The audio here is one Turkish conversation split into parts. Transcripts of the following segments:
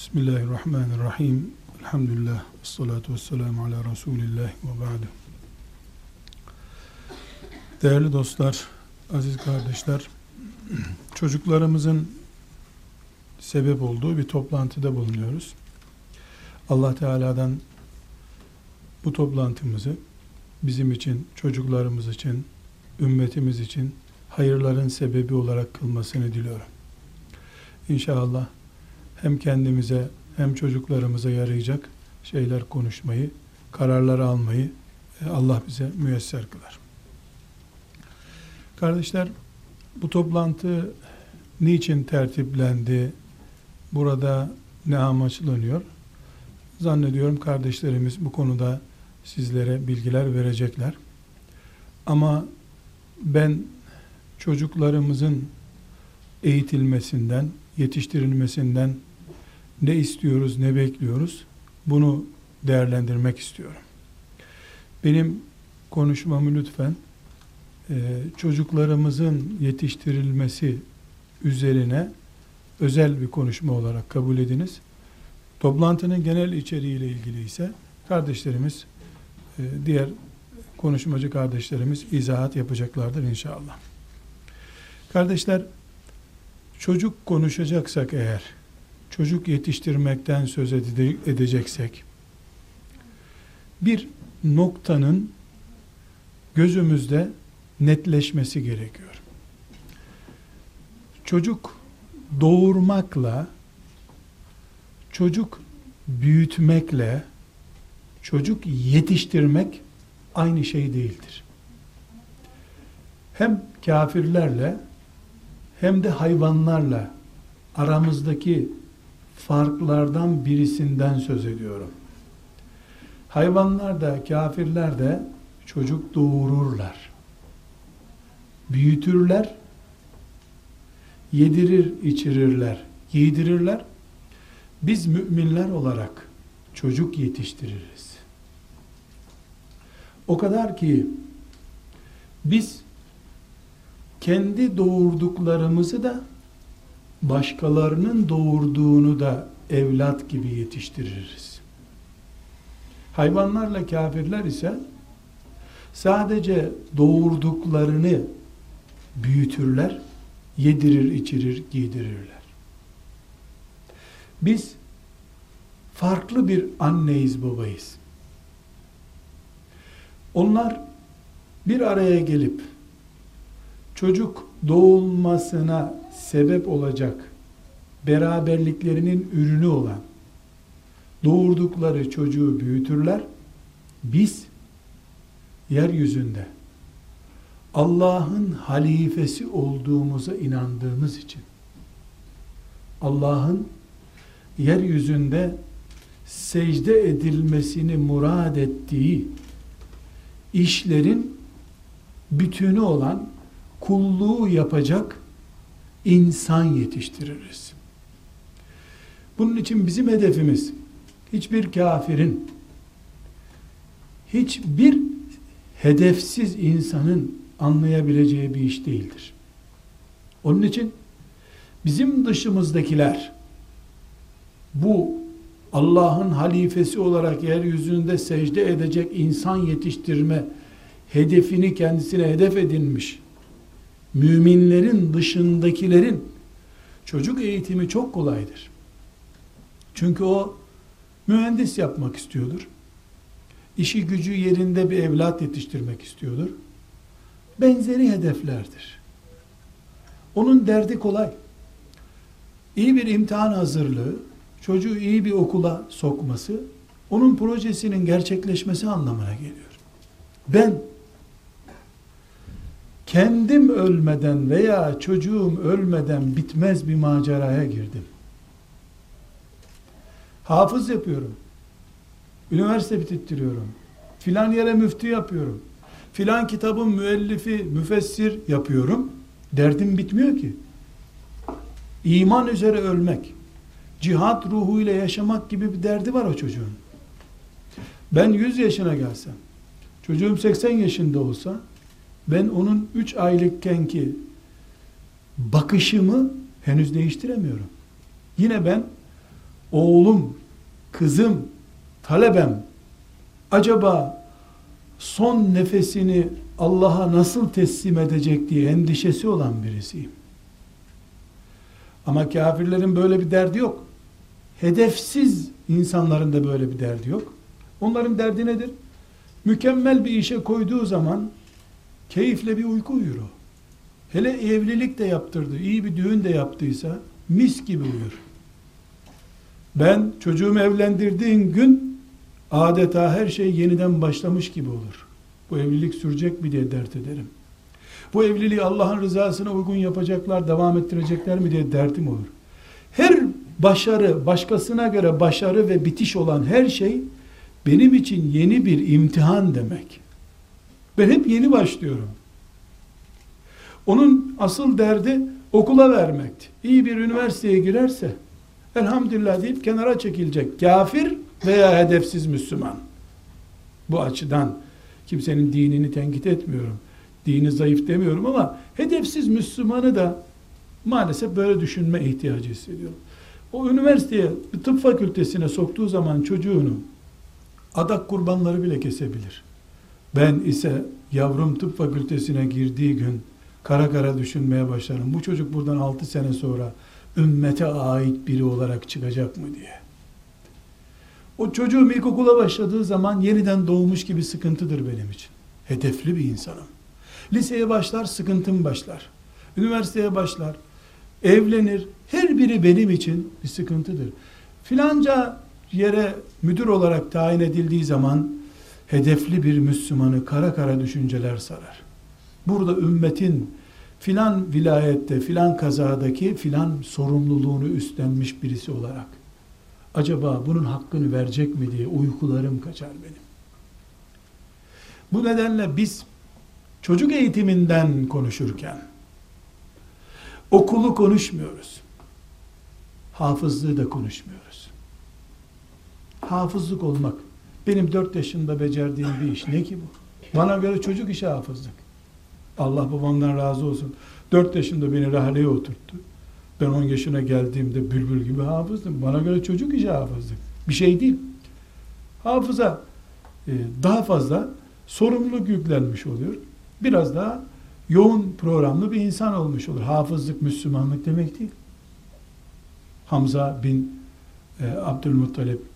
Bismillahirrahmanirrahim. Elhamdülillah. Salatu vesselamu ala Resulillah ve ba'du. Değerli dostlar, aziz kardeşler, çocuklarımızın sebep olduğu bir toplantıda bulunuyoruz. Allah Teala'dan bu toplantımızı bizim için, çocuklarımız için, ümmetimiz için hayırların sebebi olarak kılmasını diliyorum. İnşallah hem kendimize hem çocuklarımıza yarayacak şeyler konuşmayı, kararlar almayı e, Allah bize müyesser kılar. Kardeşler, bu toplantı niçin tertiplendi? Burada ne amaçlanıyor? Zannediyorum kardeşlerimiz bu konuda sizlere bilgiler verecekler. Ama ben çocuklarımızın eğitilmesinden, yetiştirilmesinden ne istiyoruz, ne bekliyoruz? Bunu değerlendirmek istiyorum. Benim konuşmamı lütfen e, çocuklarımızın yetiştirilmesi üzerine özel bir konuşma olarak kabul ediniz. Toplantının genel içeriğiyle ilgili ise kardeşlerimiz, e, diğer konuşmacı kardeşlerimiz izahat yapacaklardır inşallah. Kardeşler, çocuk konuşacaksak eğer, çocuk yetiştirmekten söz edeceksek, bir noktanın gözümüzde netleşmesi gerekiyor. Çocuk doğurmakla, çocuk büyütmekle, çocuk yetiştirmek aynı şey değildir. Hem kafirlerle hem de hayvanlarla aramızdaki farklardan birisinden söz ediyorum. Hayvanlar da kafirler de çocuk doğururlar. Büyütürler, yedirir, içirirler, giydirirler. Biz müminler olarak çocuk yetiştiririz. O kadar ki biz kendi doğurduklarımızı da başkalarının doğurduğunu da evlat gibi yetiştiririz. Hayvanlarla kafirler ise sadece doğurduklarını büyütürler, yedirir, içirir, giydirirler. Biz farklı bir anneyiz, babayız. Onlar bir araya gelip çocuk doğulmasına sebep olacak beraberliklerinin ürünü olan doğurdukları çocuğu büyütürler. Biz yeryüzünde Allah'ın halifesi olduğumuza inandığımız için Allah'ın yeryüzünde secde edilmesini murad ettiği işlerin bütünü olan kulluğu yapacak insan yetiştiririz. Bunun için bizim hedefimiz hiçbir kafirin hiçbir hedefsiz insanın anlayabileceği bir iş değildir. Onun için bizim dışımızdakiler bu Allah'ın halifesi olarak yeryüzünde secde edecek insan yetiştirme hedefini kendisine hedef edinmiş müminlerin dışındakilerin çocuk eğitimi çok kolaydır. Çünkü o mühendis yapmak istiyordur. İşi gücü yerinde bir evlat yetiştirmek istiyordur. Benzeri hedeflerdir. Onun derdi kolay. İyi bir imtihan hazırlığı, çocuğu iyi bir okula sokması, onun projesinin gerçekleşmesi anlamına geliyor. Ben kendim ölmeden veya çocuğum ölmeden bitmez bir maceraya girdim. Hafız yapıyorum. Üniversite bitittiriyorum. Filan yere müftü yapıyorum. Filan kitabın müellifi, müfessir yapıyorum. Derdim bitmiyor ki. İman üzere ölmek, cihat ruhuyla yaşamak gibi bir derdi var o çocuğun. Ben 100 yaşına gelsem, çocuğum 80 yaşında olsa, ben onun 3 aylıkken ki bakışımı henüz değiştiremiyorum. Yine ben oğlum, kızım, talebem acaba son nefesini Allah'a nasıl teslim edecek diye endişesi olan birisiyim. Ama kafirlerin böyle bir derdi yok. Hedefsiz insanların da böyle bir derdi yok. Onların derdi nedir? Mükemmel bir işe koyduğu zaman keyifle bir uyku uyur o. Hele evlilik de yaptırdı, iyi bir düğün de yaptıysa mis gibi uyur. Ben çocuğumu evlendirdiğin gün adeta her şey yeniden başlamış gibi olur. Bu evlilik sürecek mi diye dert ederim. Bu evliliği Allah'ın rızasına uygun yapacaklar, devam ettirecekler mi diye dertim olur. Her başarı, başkasına göre başarı ve bitiş olan her şey benim için yeni bir imtihan demek. Ben hep yeni başlıyorum. Onun asıl derdi okula vermekti. İyi bir üniversiteye girerse elhamdülillah deyip kenara çekilecek. Kafir veya hedefsiz Müslüman. Bu açıdan kimsenin dinini tenkit etmiyorum. Dini zayıf demiyorum ama hedefsiz Müslümanı da maalesef böyle düşünme ihtiyacı hissediyorum. O üniversiteye, tıp fakültesine soktuğu zaman çocuğunu adak kurbanları bile kesebilir. Ben ise yavrum tıp fakültesine girdiği gün kara kara düşünmeye başlarım. Bu çocuk buradan 6 sene sonra ümmete ait biri olarak çıkacak mı diye. O çocuğum ilkokula başladığı zaman yeniden doğmuş gibi sıkıntıdır benim için. Hedefli bir insanım. Liseye başlar, sıkıntım başlar. Üniversiteye başlar, evlenir. Her biri benim için bir sıkıntıdır. Filanca yere müdür olarak tayin edildiği zaman hedefli bir Müslümanı kara kara düşünceler sarar. Burada ümmetin filan vilayette, filan kazadaki filan sorumluluğunu üstlenmiş birisi olarak acaba bunun hakkını verecek mi diye uykularım kaçar benim. Bu nedenle biz çocuk eğitiminden konuşurken okulu konuşmuyoruz. Hafızlığı da konuşmuyoruz. Hafızlık olmak benim dört yaşında becerdiğim bir iş. Ne ki bu? Bana göre çocuk işi hafızlık. Allah babamdan razı olsun. Dört yaşında beni rahaleye oturttu. Ben on yaşına geldiğimde bülbül gibi hafızdım. Bana göre çocuk işi hafızlık. Bir şey değil. Hafıza e, daha fazla sorumluluk yüklenmiş oluyor. Biraz daha yoğun programlı bir insan olmuş olur. Hafızlık Müslümanlık demek değil. Hamza bin e, Abdülmuttalip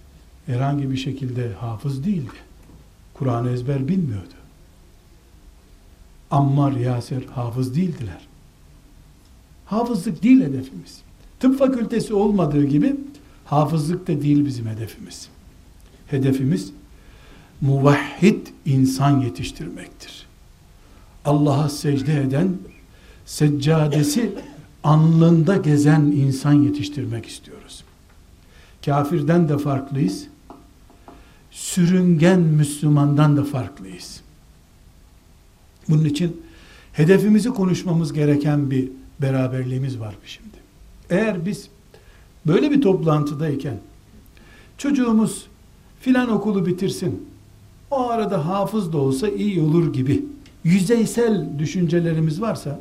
herhangi bir şekilde hafız değildi. Kur'an ezber bilmiyordu. Ammar, Yasir hafız değildiler. Hafızlık değil hedefimiz. Tıp fakültesi olmadığı gibi hafızlık da değil bizim hedefimiz. Hedefimiz muvahhid insan yetiştirmektir. Allah'a secde eden, seccadesi alnında gezen insan yetiştirmek istiyoruz. Kafirden de farklıyız. Sürüngen Müslümandan da farklıyız. Bunun için hedefimizi konuşmamız gereken bir beraberliğimiz var şimdi. Eğer biz böyle bir toplantıdayken çocuğumuz filan okulu bitirsin, o arada hafız da olsa iyi olur gibi yüzeysel düşüncelerimiz varsa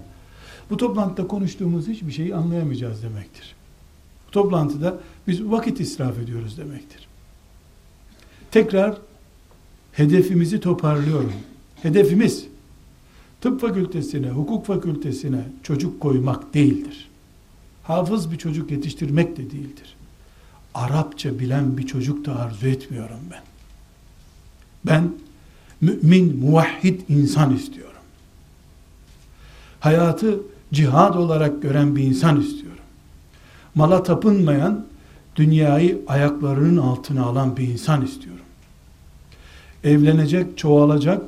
bu toplantıda konuştuğumuz hiçbir şeyi anlayamayacağız demektir. Bu toplantıda biz vakit israf ediyoruz demektir. Tekrar hedefimizi toparlıyorum. Hedefimiz tıp fakültesine, hukuk fakültesine çocuk koymak değildir. Hafız bir çocuk yetiştirmek de değildir. Arapça bilen bir çocuk da arzu etmiyorum ben. Ben mümin, muvahhid insan istiyorum. Hayatı cihad olarak gören bir insan istiyorum. Mala tapınmayan, dünyayı ayaklarının altına alan bir insan istiyorum. Evlenecek, çoğalacak,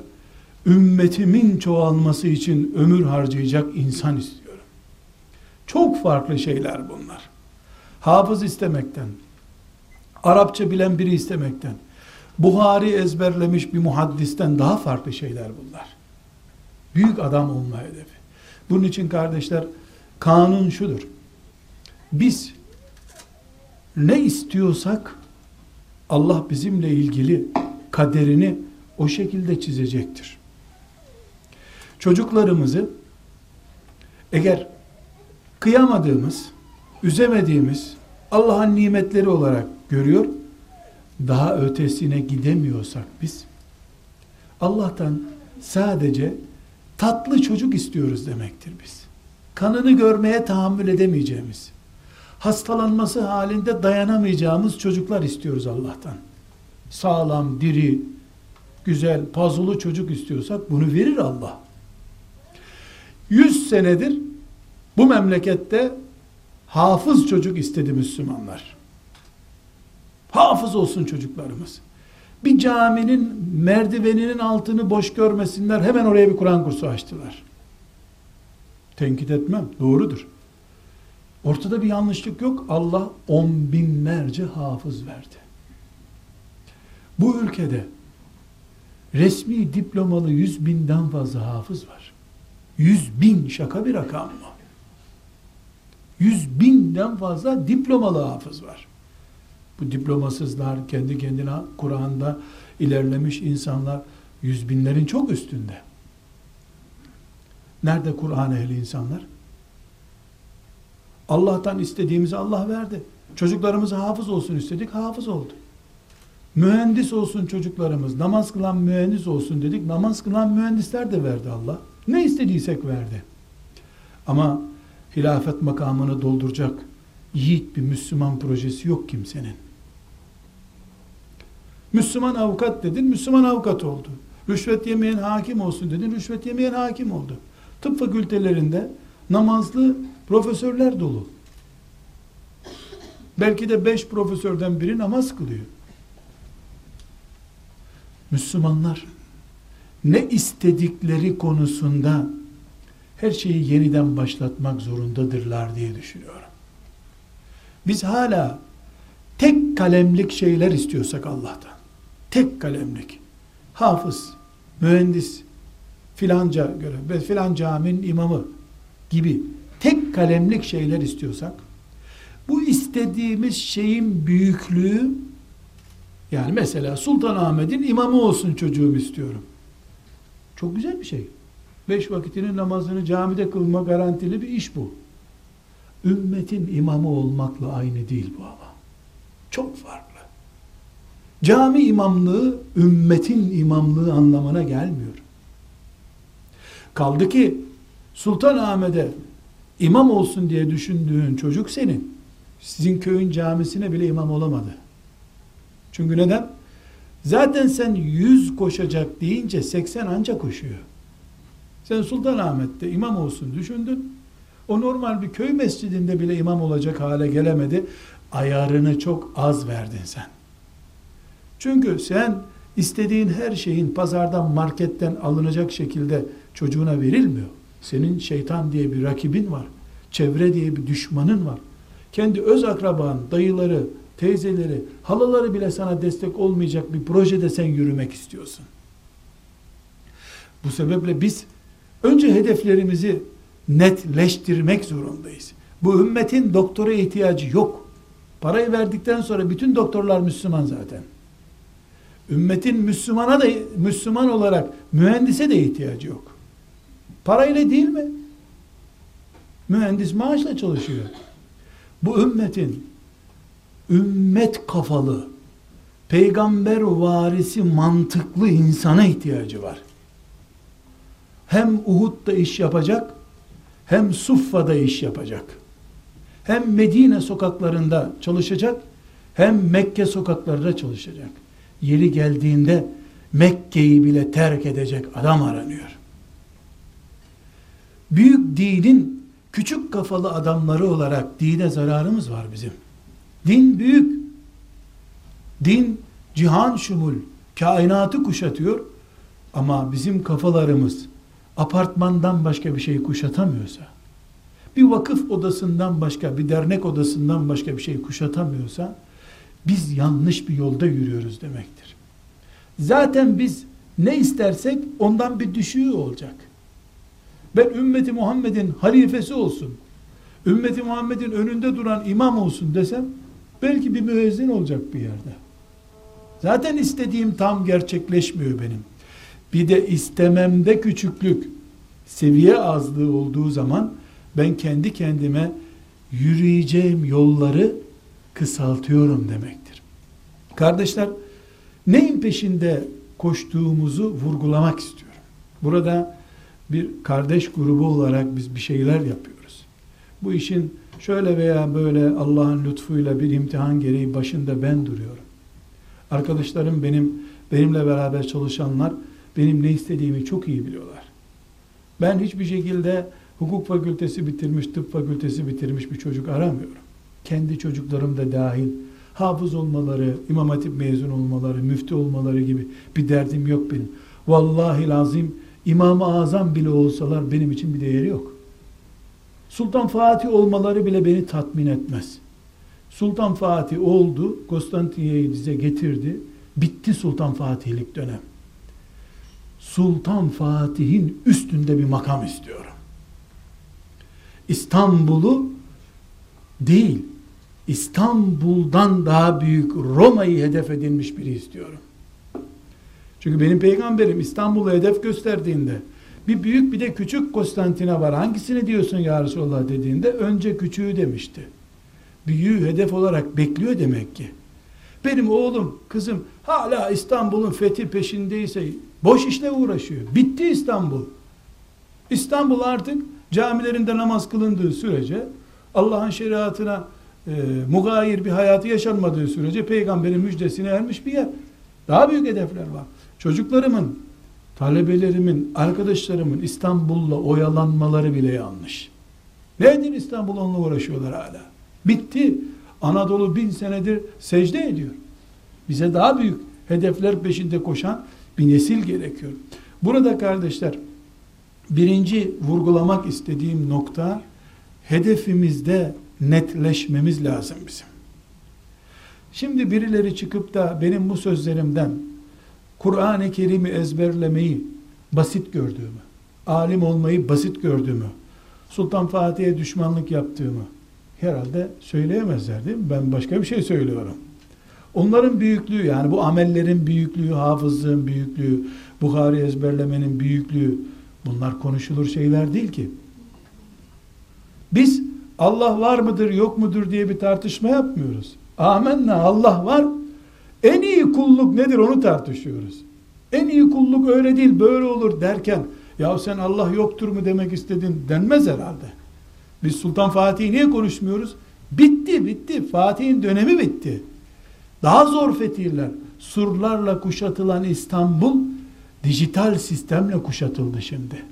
ümmetimin çoğalması için ömür harcayacak insan istiyorum. Çok farklı şeyler bunlar. Hafız istemekten, Arapça bilen biri istemekten, Buhari ezberlemiş bir muhaddisten daha farklı şeyler bunlar. Büyük adam olma hedefi. Bunun için kardeşler kanun şudur. Biz ne istiyorsak Allah bizimle ilgili kaderini o şekilde çizecektir. Çocuklarımızı eğer kıyamadığımız, üzemediğimiz Allah'ın nimetleri olarak görüyor. Daha ötesine gidemiyorsak biz Allah'tan sadece tatlı çocuk istiyoruz demektir biz. Kanını görmeye tahammül edemeyeceğimiz, hastalanması halinde dayanamayacağımız çocuklar istiyoruz Allah'tan. Sağlam, diri, güzel, pazulu çocuk istiyorsak bunu verir Allah. Yüz senedir bu memlekette hafız çocuk istedi Müslümanlar. Hafız olsun çocuklarımız. Bir caminin merdiveninin altını boş görmesinler hemen oraya bir Kur'an kursu açtılar. Tenkit etmem, doğrudur. Ortada bir yanlışlık yok. Allah on binlerce hafız verdi. Bu ülkede resmi diplomalı yüz binden fazla hafız var. Yüz bin şaka bir rakam mı? Yüz binden fazla diplomalı hafız var. Bu diplomasızlar, kendi kendine Kur'an'da ilerlemiş insanlar yüz binlerin çok üstünde. Nerede Kur'an ehli insanlar? Allah'tan istediğimizi Allah verdi. Çocuklarımız hafız olsun istedik, hafız oldu. Mühendis olsun çocuklarımız, namaz kılan mühendis olsun dedik, namaz kılan mühendisler de verdi Allah. Ne istediysek verdi. Ama hilafet makamını dolduracak yiğit bir Müslüman projesi yok kimsenin. Müslüman avukat dedin, Müslüman avukat oldu. Rüşvet yemeyen hakim olsun dedin, rüşvet yemeyen hakim oldu. Tıp fakültelerinde namazlı profesörler dolu. Belki de beş profesörden biri namaz kılıyor. Müslümanlar ne istedikleri konusunda her şeyi yeniden başlatmak zorundadırlar diye düşünüyorum. Biz hala tek kalemlik şeyler istiyorsak Allah'tan, tek kalemlik, hafız, mühendis, filanca göre, filan caminin imamı gibi tek kalemlik şeyler istiyorsak, bu istediğimiz şeyin büyüklüğü, yani mesela Sultanahmet'in imamı olsun çocuğum istiyorum. Çok güzel bir şey. Beş vakitinin namazını camide kılma garantili bir iş bu. Ümmetin imamı olmakla aynı değil bu ama. Çok farklı. Cami imamlığı ümmetin imamlığı anlamına gelmiyor. Kaldı ki Sultanahmet'e imam olsun diye düşündüğün çocuk senin. Sizin köyün camisine bile imam olamadı. Çünkü neden? Zaten sen yüz koşacak deyince 80 anca koşuyor. Sen Sultanahmet'te imam olsun düşündün. O normal bir köy mescidinde bile imam olacak hale gelemedi. Ayarını çok az verdin sen. Çünkü sen istediğin her şeyin pazardan, marketten alınacak şekilde çocuğuna verilmiyor. Senin şeytan diye bir rakibin var. Çevre diye bir düşmanın var. Kendi öz akraban, dayıları, teyzeleri, halaları bile sana destek olmayacak bir projede sen yürümek istiyorsun. Bu sebeple biz önce hedeflerimizi netleştirmek zorundayız. Bu ümmetin doktora ihtiyacı yok. Parayı verdikten sonra bütün doktorlar Müslüman zaten. Ümmetin Müslümana da Müslüman olarak mühendise de ihtiyacı yok. Parayla değil mi? Mühendis maaşla çalışıyor. Bu ümmetin ümmet kafalı, peygamber varisi mantıklı insana ihtiyacı var. Hem Uhud'da iş yapacak, hem Suffa'da iş yapacak. Hem Medine sokaklarında çalışacak, hem Mekke sokaklarında çalışacak. Yeri geldiğinde Mekke'yi bile terk edecek adam aranıyor. Büyük dinin küçük kafalı adamları olarak dine zararımız var bizim. Din büyük. Din cihan şumul, kainatı kuşatıyor. Ama bizim kafalarımız apartmandan başka bir şey kuşatamıyorsa, bir vakıf odasından başka, bir dernek odasından başka bir şey kuşatamıyorsa, biz yanlış bir yolda yürüyoruz demektir. Zaten biz ne istersek ondan bir düşüğü olacak. Ben ümmeti Muhammed'in halifesi olsun, ümmeti Muhammed'in önünde duran imam olsun desem, belki bir müezzin olacak bir yerde. Zaten istediğim tam gerçekleşmiyor benim. Bir de istememde küçüklük, seviye azlığı olduğu zaman ben kendi kendime yürüyeceğim yolları kısaltıyorum demektir. Kardeşler, neyin peşinde koştuğumuzu vurgulamak istiyorum. Burada bir kardeş grubu olarak biz bir şeyler yapıyoruz. Bu işin şöyle veya böyle Allah'ın lütfuyla bir imtihan gereği başında ben duruyorum. Arkadaşlarım benim, benimle beraber çalışanlar benim ne istediğimi çok iyi biliyorlar. Ben hiçbir şekilde hukuk fakültesi bitirmiş, tıp fakültesi bitirmiş bir çocuk aramıyorum. Kendi çocuklarım da dahil hafız olmaları, imam hatip mezun olmaları, müftü olmaları gibi bir derdim yok benim. Vallahi lazım İmam-ı Azam bile olsalar benim için bir değeri yok. Sultan Fatih olmaları bile beni tatmin etmez. Sultan Fatih oldu, Konstantinye'yi bize getirdi. Bitti Sultan Fatihlik dönem. Sultan Fatih'in üstünde bir makam istiyorum. İstanbul'u değil, İstanbul'dan daha büyük Roma'yı hedef edilmiş biri istiyorum. Çünkü benim peygamberim İstanbul'u hedef gösterdiğinde bir büyük bir de küçük Konstantine var. Hangisini diyorsun ya Resulallah dediğinde önce küçüğü demişti. Büyüğü hedef olarak bekliyor demek ki. Benim oğlum, kızım hala İstanbul'un fethi peşindeyse boş işle uğraşıyor. Bitti İstanbul. İstanbul artık camilerinde namaz kılındığı sürece Allah'ın şeriatına e, mugayir bir hayatı yaşanmadığı sürece peygamberin müjdesine ermiş bir yer. Daha büyük hedefler var. Çocuklarımın, talebelerimin, arkadaşlarımın İstanbul'la oyalanmaları bile yanlış. Nedir İstanbul onunla uğraşıyorlar hala? Bitti. Anadolu bin senedir secde ediyor. Bize daha büyük hedefler peşinde koşan bir nesil gerekiyor. Burada kardeşler birinci vurgulamak istediğim nokta hedefimizde netleşmemiz lazım bizim. Şimdi birileri çıkıp da benim bu sözlerimden Kur'an-ı Kerim'i ezberlemeyi basit gördüğümü, alim olmayı basit gördüğümü, Sultan Fatih'e düşmanlık yaptığımı herhalde söyleyemezler değil mi? Ben başka bir şey söylüyorum. Onların büyüklüğü yani bu amellerin büyüklüğü, hafızlığın büyüklüğü, Bukhari ezberlemenin büyüklüğü bunlar konuşulur şeyler değil ki. Biz Allah var mıdır yok mudur diye bir tartışma yapmıyoruz. Amenna Allah var. En iyi kulluk nedir onu tartışıyoruz. En iyi kulluk öyle değil böyle olur derken ya sen Allah yoktur mu demek istedin denmez herhalde. Biz Sultan Fatih'i niye konuşmuyoruz? Bitti bitti. Fatih'in dönemi bitti. Daha zor fetihler. Surlarla kuşatılan İstanbul dijital sistemle kuşatıldı şimdi.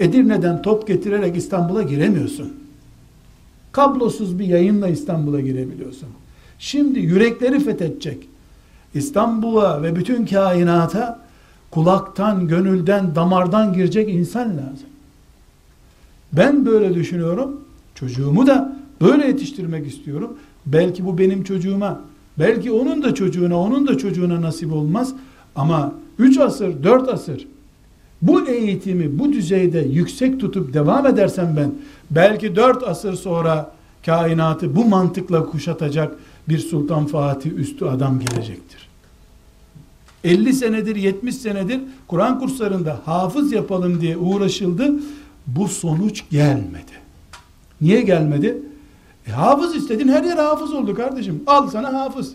Edirne'den top getirerek İstanbul'a giremiyorsun. Kablosuz bir yayınla İstanbul'a girebiliyorsun. Şimdi yürekleri fethedecek. İstanbul'a ve bütün kainata kulaktan, gönülden, damardan girecek insan lazım. Ben böyle düşünüyorum. Çocuğumu da böyle yetiştirmek istiyorum. Belki bu benim çocuğuma, belki onun da çocuğuna, onun da çocuğuna nasip olmaz. Ama 3 asır, 4 asır bu eğitimi bu düzeyde yüksek tutup devam edersem ben belki 4 asır sonra kainatı bu mantıkla kuşatacak bir Sultan Fatih üstü adam gelecektir. 50 senedir 70 senedir Kur'an kurslarında hafız yapalım diye uğraşıldı. Bu sonuç gelmedi. Niye gelmedi? E, hafız istedin her yer hafız oldu kardeşim. Al sana hafız.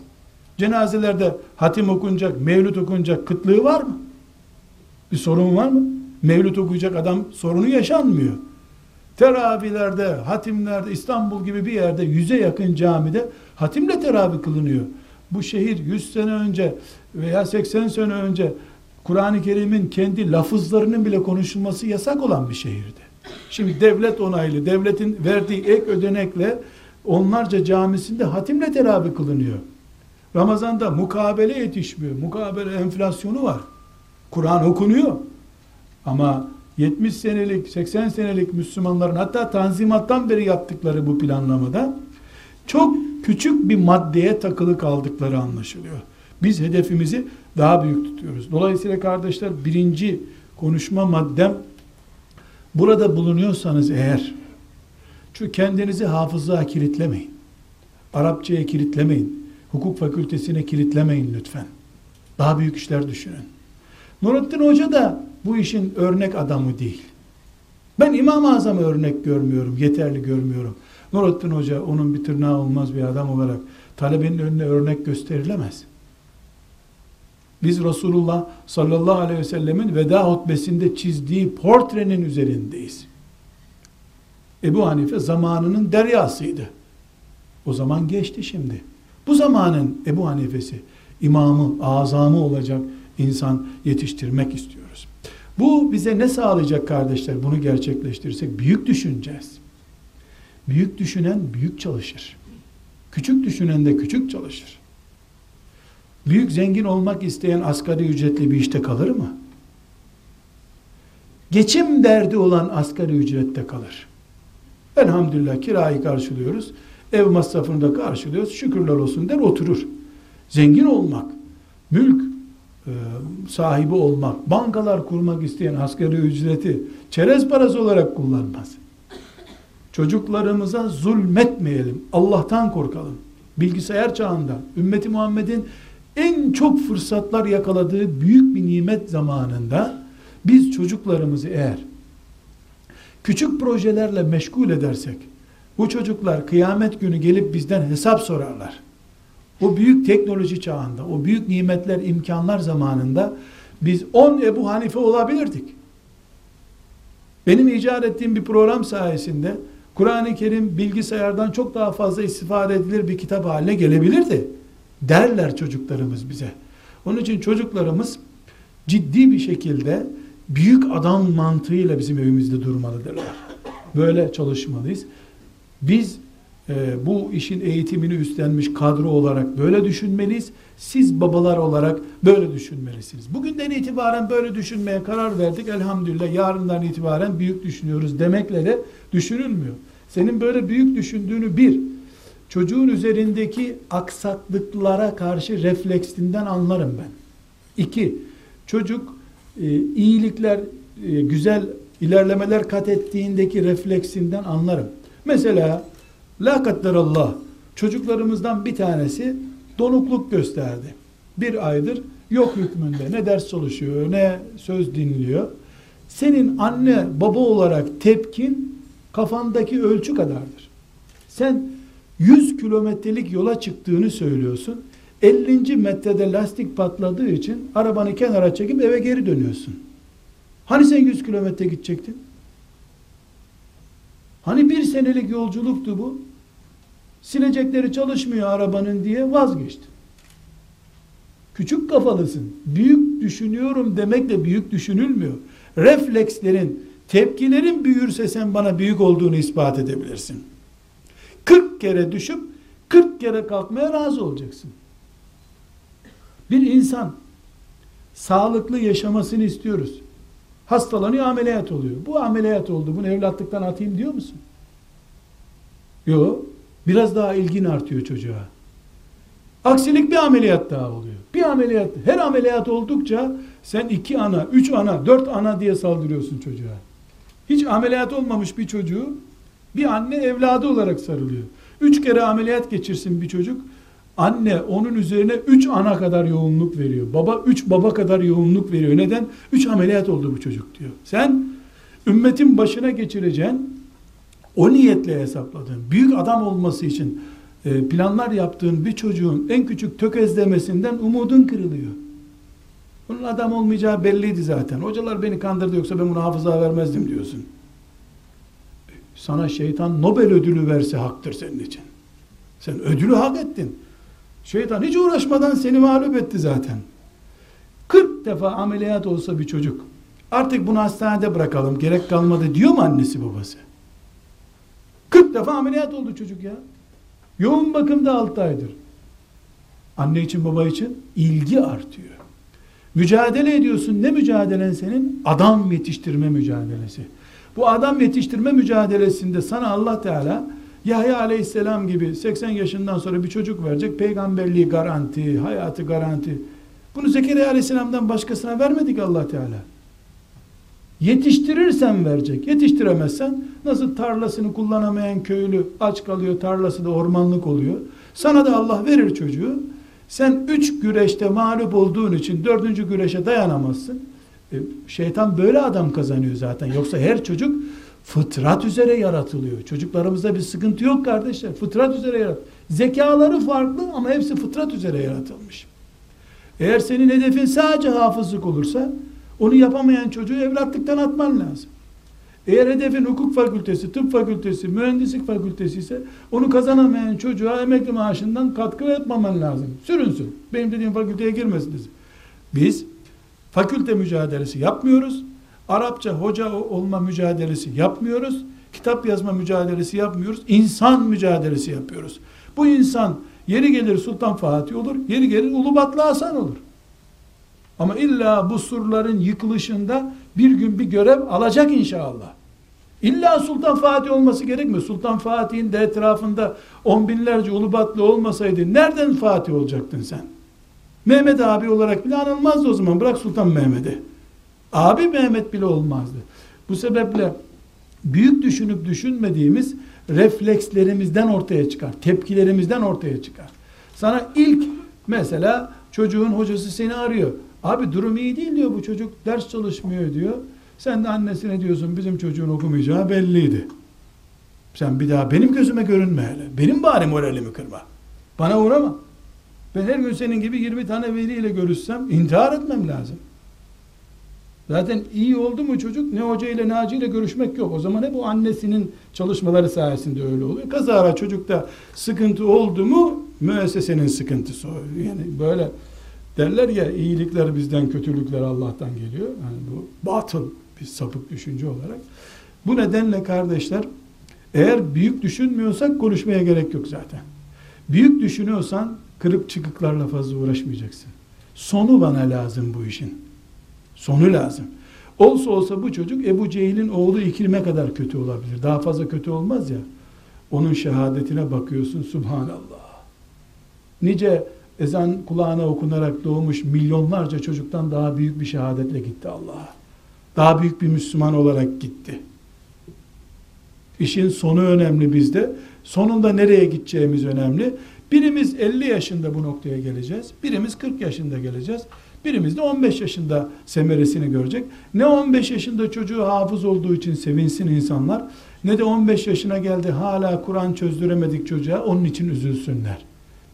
Cenazelerde hatim okunacak, mevlüt okunacak kıtlığı var mı? Bir sorun var mı? Mevlüt okuyacak adam sorunu yaşanmıyor. Teravihlerde, hatimlerde, İstanbul gibi bir yerde yüze yakın camide hatimle teravih kılınıyor. Bu şehir 100 sene önce veya 80 sene önce Kur'an-ı Kerim'in kendi lafızlarının bile konuşulması yasak olan bir şehirdi. Şimdi devlet onaylı, devletin verdiği ek ödenekle onlarca camisinde hatimle teravih kılınıyor. Ramazanda mukabele yetişmiyor. Mukabele enflasyonu var. Kur'an okunuyor. Ama 70 senelik, 80 senelik Müslümanların hatta Tanzimat'tan beri yaptıkları bu planlamada çok küçük bir maddeye takılı kaldıkları anlaşılıyor. Biz hedefimizi daha büyük tutuyoruz. Dolayısıyla kardeşler birinci konuşma maddem burada bulunuyorsanız eğer çünkü kendinizi hafızlığa kilitlemeyin. Arapçaya kilitlemeyin. Hukuk fakültesine kilitlemeyin lütfen. Daha büyük işler düşünün. Nurettin Hoca da bu işin örnek adamı değil. Ben İmam-ı Azam'ı örnek görmüyorum, yeterli görmüyorum. Nurettin Hoca onun bir tırnağı olmaz bir adam olarak talebenin önüne örnek gösterilemez. Biz Resulullah sallallahu aleyhi ve sellemin veda hutbesinde çizdiği portrenin üzerindeyiz. Ebu Hanife zamanının deryasıydı. O zaman geçti şimdi. Bu zamanın Ebu Hanife'si, imamı, azamı olacak insan yetiştirmek istiyoruz. Bu bize ne sağlayacak kardeşler bunu gerçekleştirirsek? Büyük düşüneceğiz. Büyük düşünen büyük çalışır. Küçük düşünen de küçük çalışır. Büyük zengin olmak isteyen asgari ücretli bir işte kalır mı? Geçim derdi olan asgari ücrette kalır. Elhamdülillah kirayı karşılıyoruz. Ev masrafını da karşılıyoruz. Şükürler olsun der oturur. Zengin olmak, mülk e, sahibi olmak, bankalar kurmak isteyen asgari ücreti çerez parası olarak kullanmaz. Çocuklarımıza zulmetmeyelim. Allah'tan korkalım. Bilgisayar çağında ümmeti Muhammed'in en çok fırsatlar yakaladığı büyük bir nimet zamanında biz çocuklarımızı eğer küçük projelerle meşgul edersek bu çocuklar kıyamet günü gelip bizden hesap sorarlar. O büyük teknoloji çağında, o büyük nimetler, imkanlar zamanında biz 10 Ebu Hanife olabilirdik. Benim icat ettiğim bir program sayesinde Kur'an-ı Kerim bilgisayardan çok daha fazla istifade edilir bir kitap haline gelebilirdi. Derler çocuklarımız bize. Onun için çocuklarımız ciddi bir şekilde büyük adam mantığıyla bizim evimizde durmalıdırlar. Böyle çalışmalıyız. Biz e, bu işin eğitimini üstlenmiş kadro olarak böyle düşünmeliyiz. Siz babalar olarak böyle düşünmelisiniz. Bugünden itibaren böyle düşünmeye karar verdik. Elhamdülillah yarından itibaren büyük düşünüyoruz demekle de düşünülmüyor. Senin böyle büyük düşündüğünü bir, çocuğun üzerindeki aksaklıklara karşı refleksinden anlarım ben. İki, çocuk e, iyilikler, e, güzel ilerlemeler kat ettiğindeki refleksinden anlarım. Mesela La kadderallah çocuklarımızdan bir tanesi donukluk gösterdi. Bir aydır yok hükmünde ne ders çalışıyor ne söz dinliyor. Senin anne baba olarak tepkin kafandaki ölçü kadardır. Sen 100 kilometrelik yola çıktığını söylüyorsun. 50. metrede lastik patladığı için arabanı kenara çekip eve geri dönüyorsun. Hani sen 100 kilometre gidecektin? Hani bir senelik yolculuktu bu? Silecekleri çalışmıyor arabanın diye vazgeçtin. Küçük kafalısın. Büyük düşünüyorum demekle büyük düşünülmüyor. Reflekslerin, tepkilerin büyürse sen bana büyük olduğunu ispat edebilirsin. 40 kere düşüp 40 kere kalkmaya razı olacaksın. Bir insan sağlıklı yaşamasını istiyoruz. Hastalanıyor ameliyat oluyor. Bu ameliyat oldu. Bunu evlatlıktan atayım diyor musun? Yok. Biraz daha ilgin artıyor çocuğa. Aksilik bir ameliyat daha oluyor. Bir ameliyat, her ameliyat oldukça sen iki ana, üç ana, dört ana diye saldırıyorsun çocuğa. Hiç ameliyat olmamış bir çocuğu bir anne evladı olarak sarılıyor. Üç kere ameliyat geçirsin bir çocuk. Anne onun üzerine üç ana kadar yoğunluk veriyor. Baba üç baba kadar yoğunluk veriyor. Neden? Üç ameliyat oldu bu çocuk diyor. Sen ümmetin başına geçireceğin o niyetle hesapladığın, büyük adam olması için e, planlar yaptığın bir çocuğun en küçük tökezlemesinden umudun kırılıyor. Bunun adam olmayacağı belliydi zaten. Hocalar beni kandırdı yoksa ben bunu hafıza vermezdim diyorsun. Sana şeytan Nobel ödülü verse haktır senin için. Sen ödülü hak ettin. Şeytan hiç uğraşmadan seni mağlup etti zaten. 40 defa ameliyat olsa bir çocuk artık bunu hastanede bırakalım gerek kalmadı diyor mu annesi babası? 40 defa ameliyat oldu çocuk ya. Yoğun bakımda 6 aydır. Anne için baba için ilgi artıyor. Mücadele ediyorsun. Ne mücadelen senin? Adam yetiştirme mücadelesi. Bu adam yetiştirme mücadelesinde sana Allah Teala Yahya aleyhisselam gibi 80 yaşından sonra bir çocuk verecek. Peygamberliği garanti, hayatı garanti. Bunu Zekeriya aleyhisselamdan başkasına vermedik Allah Teala. Yetiştirirsen verecek. Yetiştiremezsen nasıl tarlasını kullanamayan köylü aç kalıyor, tarlası da ormanlık oluyor. Sana da Allah verir çocuğu. Sen üç güreşte mağlup olduğun için dördüncü güreşe dayanamazsın. E, şeytan böyle adam kazanıyor zaten. Yoksa her çocuk fıtrat üzere yaratılıyor. Çocuklarımızda bir sıkıntı yok kardeşler. Fıtrat üzere yarat. Zekaları farklı ama hepsi fıtrat üzere yaratılmış. Eğer senin hedefin sadece hafızlık olursa onu yapamayan çocuğu evlatlıktan atman lazım. Eğer hedefin hukuk fakültesi, tıp fakültesi, mühendislik fakültesi ise onu kazanamayan çocuğa emekli maaşından katkı etmemen lazım. Sürünsün. Benim dediğim fakülteye girmesin. Biz fakülte mücadelesi yapmıyoruz. Arapça hoca olma mücadelesi yapmıyoruz. Kitap yazma mücadelesi yapmıyoruz. İnsan mücadelesi yapıyoruz. Bu insan yeri gelir Sultan Fatih olur, yeri gelir Ulubatlı Hasan olur. Ama illa bu surların yıkılışında bir gün bir görev alacak inşallah. İlla Sultan Fatih olması gerekmiyor. Sultan Fatih'in de etrafında on binlerce Ulubatlı olmasaydı nereden Fatih olacaktın sen? Mehmet abi olarak bile anılmazdı o zaman. Bırak Sultan Mehmet'i. Abi Mehmet bile olmazdı. Bu sebeple büyük düşünüp düşünmediğimiz reflekslerimizden ortaya çıkar. Tepkilerimizden ortaya çıkar. Sana ilk mesela çocuğun hocası seni arıyor. Abi durum iyi değil diyor bu çocuk ders çalışmıyor diyor. Sen de annesine diyorsun bizim çocuğun okumayacağı belliydi. Sen bir daha benim gözüme görünme hele. Benim bari moralimi kırma. Bana uğrama. Ben her gün senin gibi 20 tane veliyle görüşsem intihar etmem lazım. Zaten iyi oldu mu çocuk ne hoca ile ne hacı ile görüşmek yok. O zaman hep bu annesinin çalışmaları sayesinde öyle oluyor. Kazara çocukta sıkıntı oldu mu müessesenin sıkıntısı o. Yani böyle derler ya iyilikler bizden kötülükler Allah'tan geliyor. Yani bu batıl bir sapık düşünce olarak. Bu nedenle kardeşler eğer büyük düşünmüyorsak konuşmaya gerek yok zaten. Büyük düşünüyorsan kırık çıkıklarla fazla uğraşmayacaksın. Sonu bana lazım bu işin. Sonu lazım. Olsa olsa bu çocuk Ebu Cehil'in oğlu İkrim'e kadar kötü olabilir. Daha fazla kötü olmaz ya. Onun şehadetine bakıyorsun Subhanallah. Nice ezan kulağına okunarak doğmuş milyonlarca çocuktan daha büyük bir şehadetle gitti Allah'a. Daha büyük bir Müslüman olarak gitti. İşin sonu önemli bizde. Sonunda nereye gideceğimiz önemli. Birimiz 50 yaşında bu noktaya geleceğiz. Birimiz 40 yaşında geleceğiz. Birimiz de 15 yaşında semeresini görecek. Ne 15 yaşında çocuğu hafız olduğu için sevinsin insanlar, ne de 15 yaşına geldi hala Kur'an çözdüremedik çocuğa onun için üzülsünler.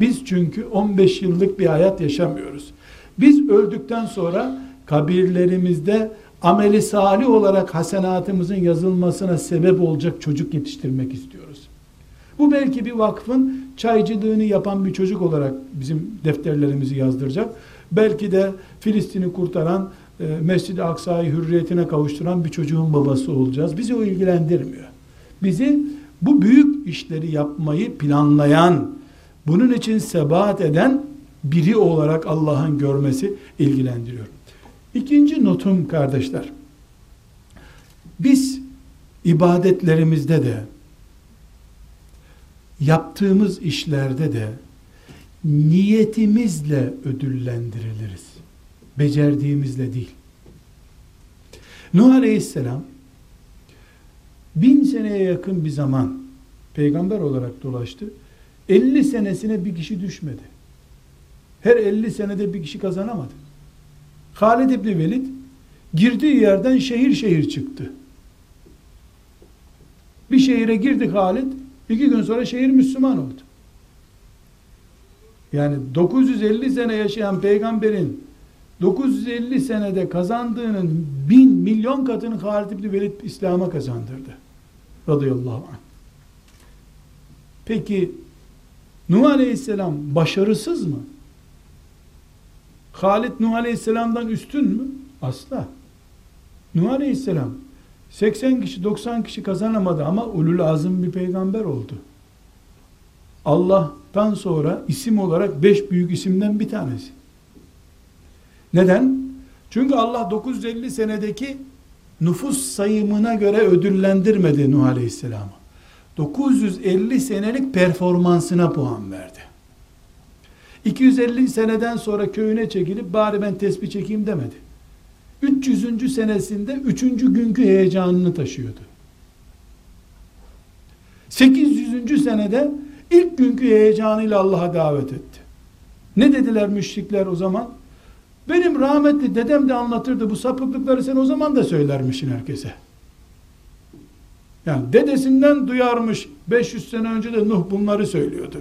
Biz çünkü 15 yıllık bir hayat yaşamıyoruz. Biz öldükten sonra kabirlerimizde ameli salih olarak hasenatımızın yazılmasına sebep olacak çocuk yetiştirmek istiyoruz. Bu belki bir vakfın çaycılığını yapan bir çocuk olarak bizim defterlerimizi yazdıracak. Belki de Filistin'i kurtaran, e, Mescid-i Aksa'yı hürriyetine kavuşturan bir çocuğun babası olacağız. Bizi o ilgilendirmiyor. Bizi bu büyük işleri yapmayı planlayan, bunun için sebat eden biri olarak Allah'ın görmesi ilgilendiriyor. İkinci notum kardeşler. Biz ibadetlerimizde de yaptığımız işlerde de niyetimizle ödüllendiriliriz. Becerdiğimizle değil. Nuh Aleyhisselam bin seneye yakın bir zaman peygamber olarak dolaştı. 50 senesine bir kişi düşmedi. Her 50 senede bir kişi kazanamadı. Halid İbni Velid girdiği yerden şehir şehir çıktı. Bir şehire girdi Halid, iki gün sonra şehir Müslüman oldu. Yani 950 sene yaşayan peygamberin 950 senede kazandığının bin milyon katını Halid İbni Velid İslam'a kazandırdı. Radıyallahu anh. Peki Nuh Aleyhisselam başarısız mı? Halid Nuh Aleyhisselam'dan üstün mü? Asla. Nuh Aleyhisselam 80 kişi 90 kişi kazanamadı ama ulul azım bir peygamber oldu. Allah'tan sonra isim olarak beş büyük isimden bir tanesi. Neden? Çünkü Allah 950 senedeki nüfus sayımına göre ödüllendirmedi Nuh Aleyhisselam'ı. 950 senelik performansına puan verdi. 250 seneden sonra köyüne çekilip bari ben tesbih çekeyim demedi. 300. senesinde 3. günkü heyecanını taşıyordu. 800. senede ilk günkü heyecanıyla Allah'a davet etti. Ne dediler müşrikler o zaman? Benim rahmetli dedem de anlatırdı bu sapıklıkları sen o zaman da söylermişsin herkese. Yani dedesinden duyarmış 500 sene önce de Nuh bunları söylüyordu.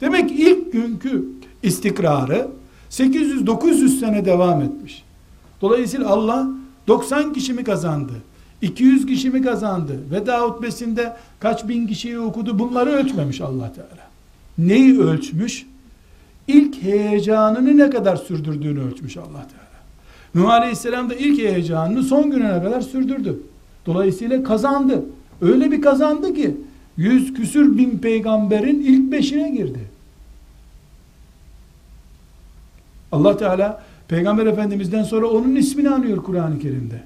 Demek ilk günkü istikrarı 800-900 sene devam etmiş. Dolayısıyla Allah 90 kişi mi kazandı? 200 kişi mi kazandı? Veda hutbesinde kaç bin kişiyi okudu? Bunları ölçmemiş allah Teala. Neyi ölçmüş? İlk heyecanını ne kadar sürdürdüğünü ölçmüş allah Teala. Nuh Aleyhisselam da ilk heyecanını son gününe kadar sürdürdü. Dolayısıyla kazandı. Öyle bir kazandı ki yüz küsür bin peygamberin ilk beşine girdi. Allah Teala Peygamber Efendimiz'den sonra onun ismini anıyor Kur'an-ı Kerim'de.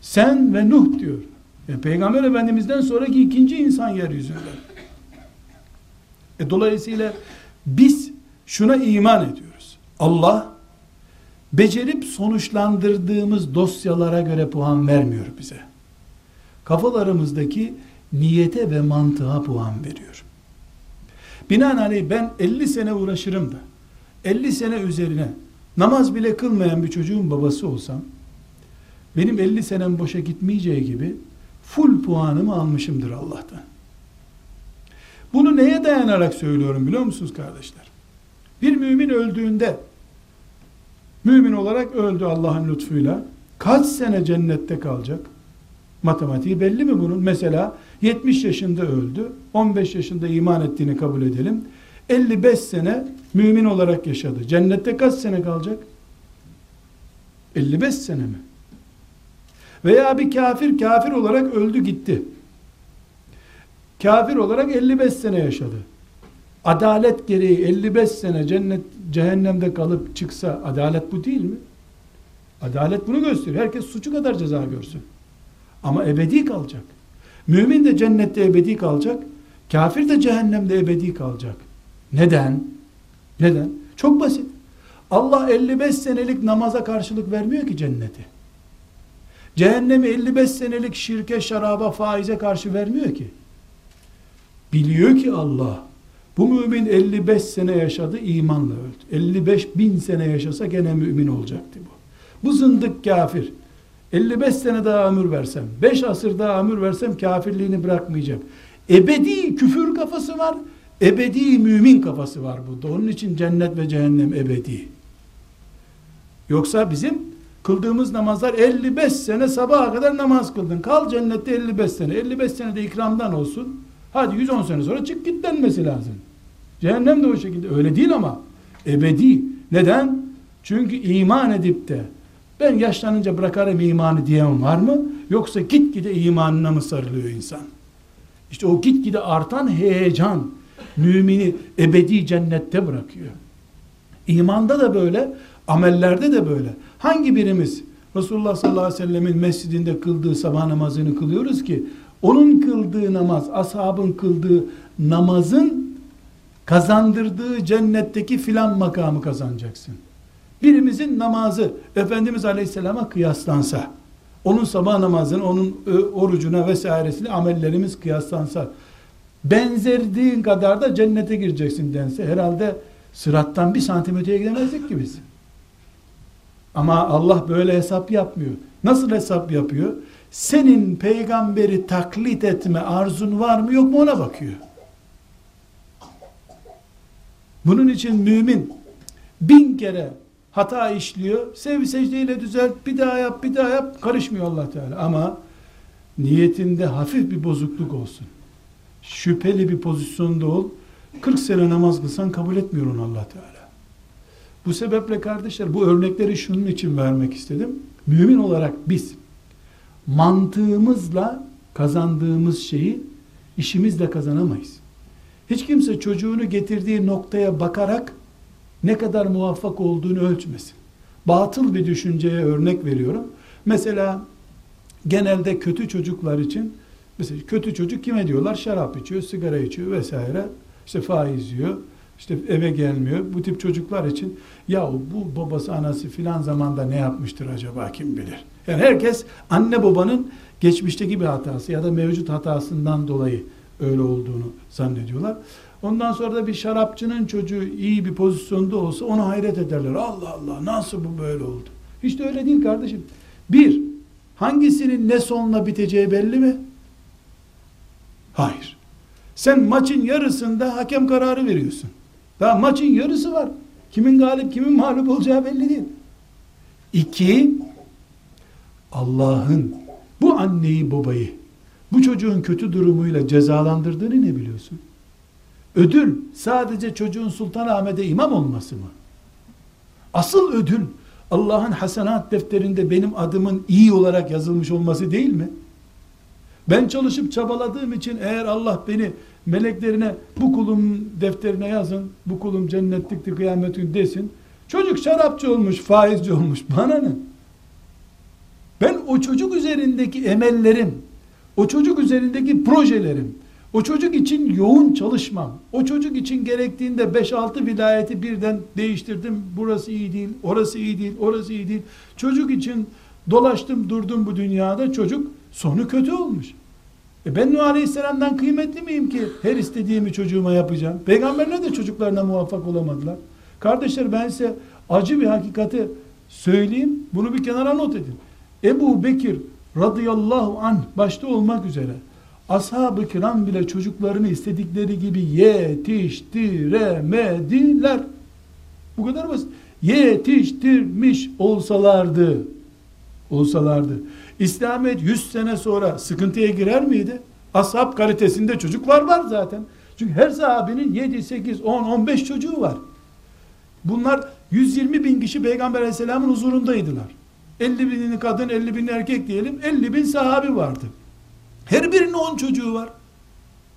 Sen ve Nuh diyor. Yani Peygamber Efendimiz'den sonraki ikinci insan yeryüzünde. E dolayısıyla biz şuna iman ediyoruz. Allah becerip sonuçlandırdığımız dosyalara göre puan vermiyor bize. Kafalarımızdaki niyete ve mantığa puan veriyor. Binaenaleyh ben 50 sene uğraşırım da 50 sene üzerine namaz bile kılmayan bir çocuğun babası olsam benim 50 senem boşa gitmeyeceği gibi full puanımı almışımdır Allah'tan. Bunu neye dayanarak söylüyorum biliyor musunuz kardeşler? Bir mümin öldüğünde mümin olarak öldü Allah'ın lütfuyla. Kaç sene cennette kalacak? Matematiği belli mi bunun? Mesela 70 yaşında öldü. 15 yaşında iman ettiğini kabul edelim. 55 sene mümin olarak yaşadı. Cennette kaç sene kalacak? 55 sene mi? Veya bir kafir kafir olarak öldü gitti. Kafir olarak 55 sene yaşadı. Adalet gereği 55 sene cennet cehennemde kalıp çıksa adalet bu değil mi? Adalet bunu gösteriyor. Herkes suçu kadar ceza görsün. Ama ebedi kalacak. Mümin de cennette ebedi kalacak. Kafir de cehennemde ebedi kalacak. Neden? Neden? Çok basit. Allah 55 senelik namaza karşılık vermiyor ki cenneti. Cehennemi 55 senelik şirke, şaraba, faize karşı vermiyor ki. Biliyor ki Allah, bu mümin 55 sene yaşadı, imanla öldü. 55 bin sene yaşasa gene mümin olacaktı bu. Bu zındık kafir. 55 sene daha ömür versem, 5 asır daha ömür versem kafirliğini bırakmayacak. Ebedi küfür kafası var, ebedi mümin kafası var burada. Onun için cennet ve cehennem ebedi. Yoksa bizim kıldığımız namazlar 55 sene sabaha kadar namaz kıldın. Kal cennette 55 sene. 55 sene de ikramdan olsun. Hadi 110 sene sonra çık git denmesi lazım. Cehennem de o şekilde. Öyle değil ama. Ebedi. Neden? Çünkü iman edip de ben yaşlanınca bırakarım imanı diyen var mı? Yoksa gitgide imanına mı sarılıyor insan? İşte o gitgide artan heyecan mümini ebedi cennette bırakıyor. İmanda da böyle, amellerde de böyle. Hangi birimiz Resulullah sallallahu aleyhi ve sellemin mescidinde kıldığı sabah namazını kılıyoruz ki onun kıldığı namaz, ashabın kıldığı namazın kazandırdığı cennetteki filan makamı kazanacaksın. Birimizin namazı Efendimiz Aleyhisselam'a kıyaslansa, onun sabah namazını, onun e, orucuna vesairesine amellerimiz kıyaslansa, benzerdiğin kadar da cennete gireceksin dense, herhalde sırattan bir santim öteye gidemezdik ki biz. Ama Allah böyle hesap yapmıyor. Nasıl hesap yapıyor? Senin peygamberi taklit etme arzun var mı yok mu ona bakıyor. Bunun için mümin bin kere hata işliyor. Sev secdeyle düzelt, bir daha yap, bir daha yap. Karışmıyor allah Teala. Ama niyetinde hafif bir bozukluk olsun. Şüpheli bir pozisyonda ol. 40 sene namaz kılsan kabul etmiyor onu allah Teala. Bu sebeple kardeşler bu örnekleri şunun için vermek istedim. Mümin olarak biz mantığımızla kazandığımız şeyi işimizle kazanamayız. Hiç kimse çocuğunu getirdiği noktaya bakarak ne kadar muvaffak olduğunu ölçmesin. Batıl bir düşünceye örnek veriyorum. Mesela genelde kötü çocuklar için mesela kötü çocuk kime diyorlar? Şarap içiyor, sigara içiyor vesaire. İşte faiz yiyor. işte eve gelmiyor. Bu tip çocuklar için ya bu babası anası filan zamanda ne yapmıştır acaba kim bilir. Yani herkes anne babanın geçmişteki bir hatası ya da mevcut hatasından dolayı öyle olduğunu zannediyorlar. Ondan sonra da bir şarapçının çocuğu iyi bir pozisyonda olsa ona hayret ederler. Allah Allah nasıl bu böyle oldu? Hiç de öyle değil kardeşim. Bir, hangisinin ne sonla biteceği belli mi? Hayır. Sen maçın yarısında hakem kararı veriyorsun. Daha maçın yarısı var. Kimin galip, kimin mağlup olacağı belli değil. İki, Allah'ın bu anneyi babayı bu çocuğun kötü durumuyla cezalandırdığını ne biliyorsun? Ödül sadece çocuğun Sultanahmet'e imam olması mı? Asıl ödül Allah'ın hasenat defterinde benim adımın iyi olarak yazılmış olması değil mi? Ben çalışıp çabaladığım için eğer Allah beni meleklerine bu kulum defterine yazın, bu kulum cennetlikti kıyamet günü desin. Çocuk şarapçı olmuş, faizci olmuş. Bana ne? Ben o çocuk üzerindeki emellerim, o çocuk üzerindeki projelerim, o çocuk için yoğun çalışmam, o çocuk için gerektiğinde 5-6 vilayeti birden değiştirdim. Burası iyi değil, orası iyi değil, orası iyi değil. Çocuk için dolaştım durdum bu dünyada çocuk sonu kötü olmuş. E ben Nuh Aleyhisselam'dan kıymetli miyim ki her istediğimi çocuğuma yapacağım? Peygamberler de çocuklarına muvaffak olamadılar. Kardeşler ben size acı bir hakikati söyleyeyim. Bunu bir kenara not edin. Ebu Bekir radıyallahu anh başta olmak üzere ashab-ı kiram bile çocuklarını istedikleri gibi yetiştiremediler. Bu kadar basit. Yetiştirmiş olsalardı olsalardı İslamiyet 100 sene sonra sıkıntıya girer miydi? Ashab kalitesinde çocuklar var zaten. Çünkü her sahabenin 7, 8, 10, 15 çocuğu var. Bunlar 120 bin kişi Peygamber aleyhisselamın huzurundaydılar. 50 binini kadın, 50 bin erkek diyelim. 50 bin sahabi vardı. Her birinin 10 çocuğu var.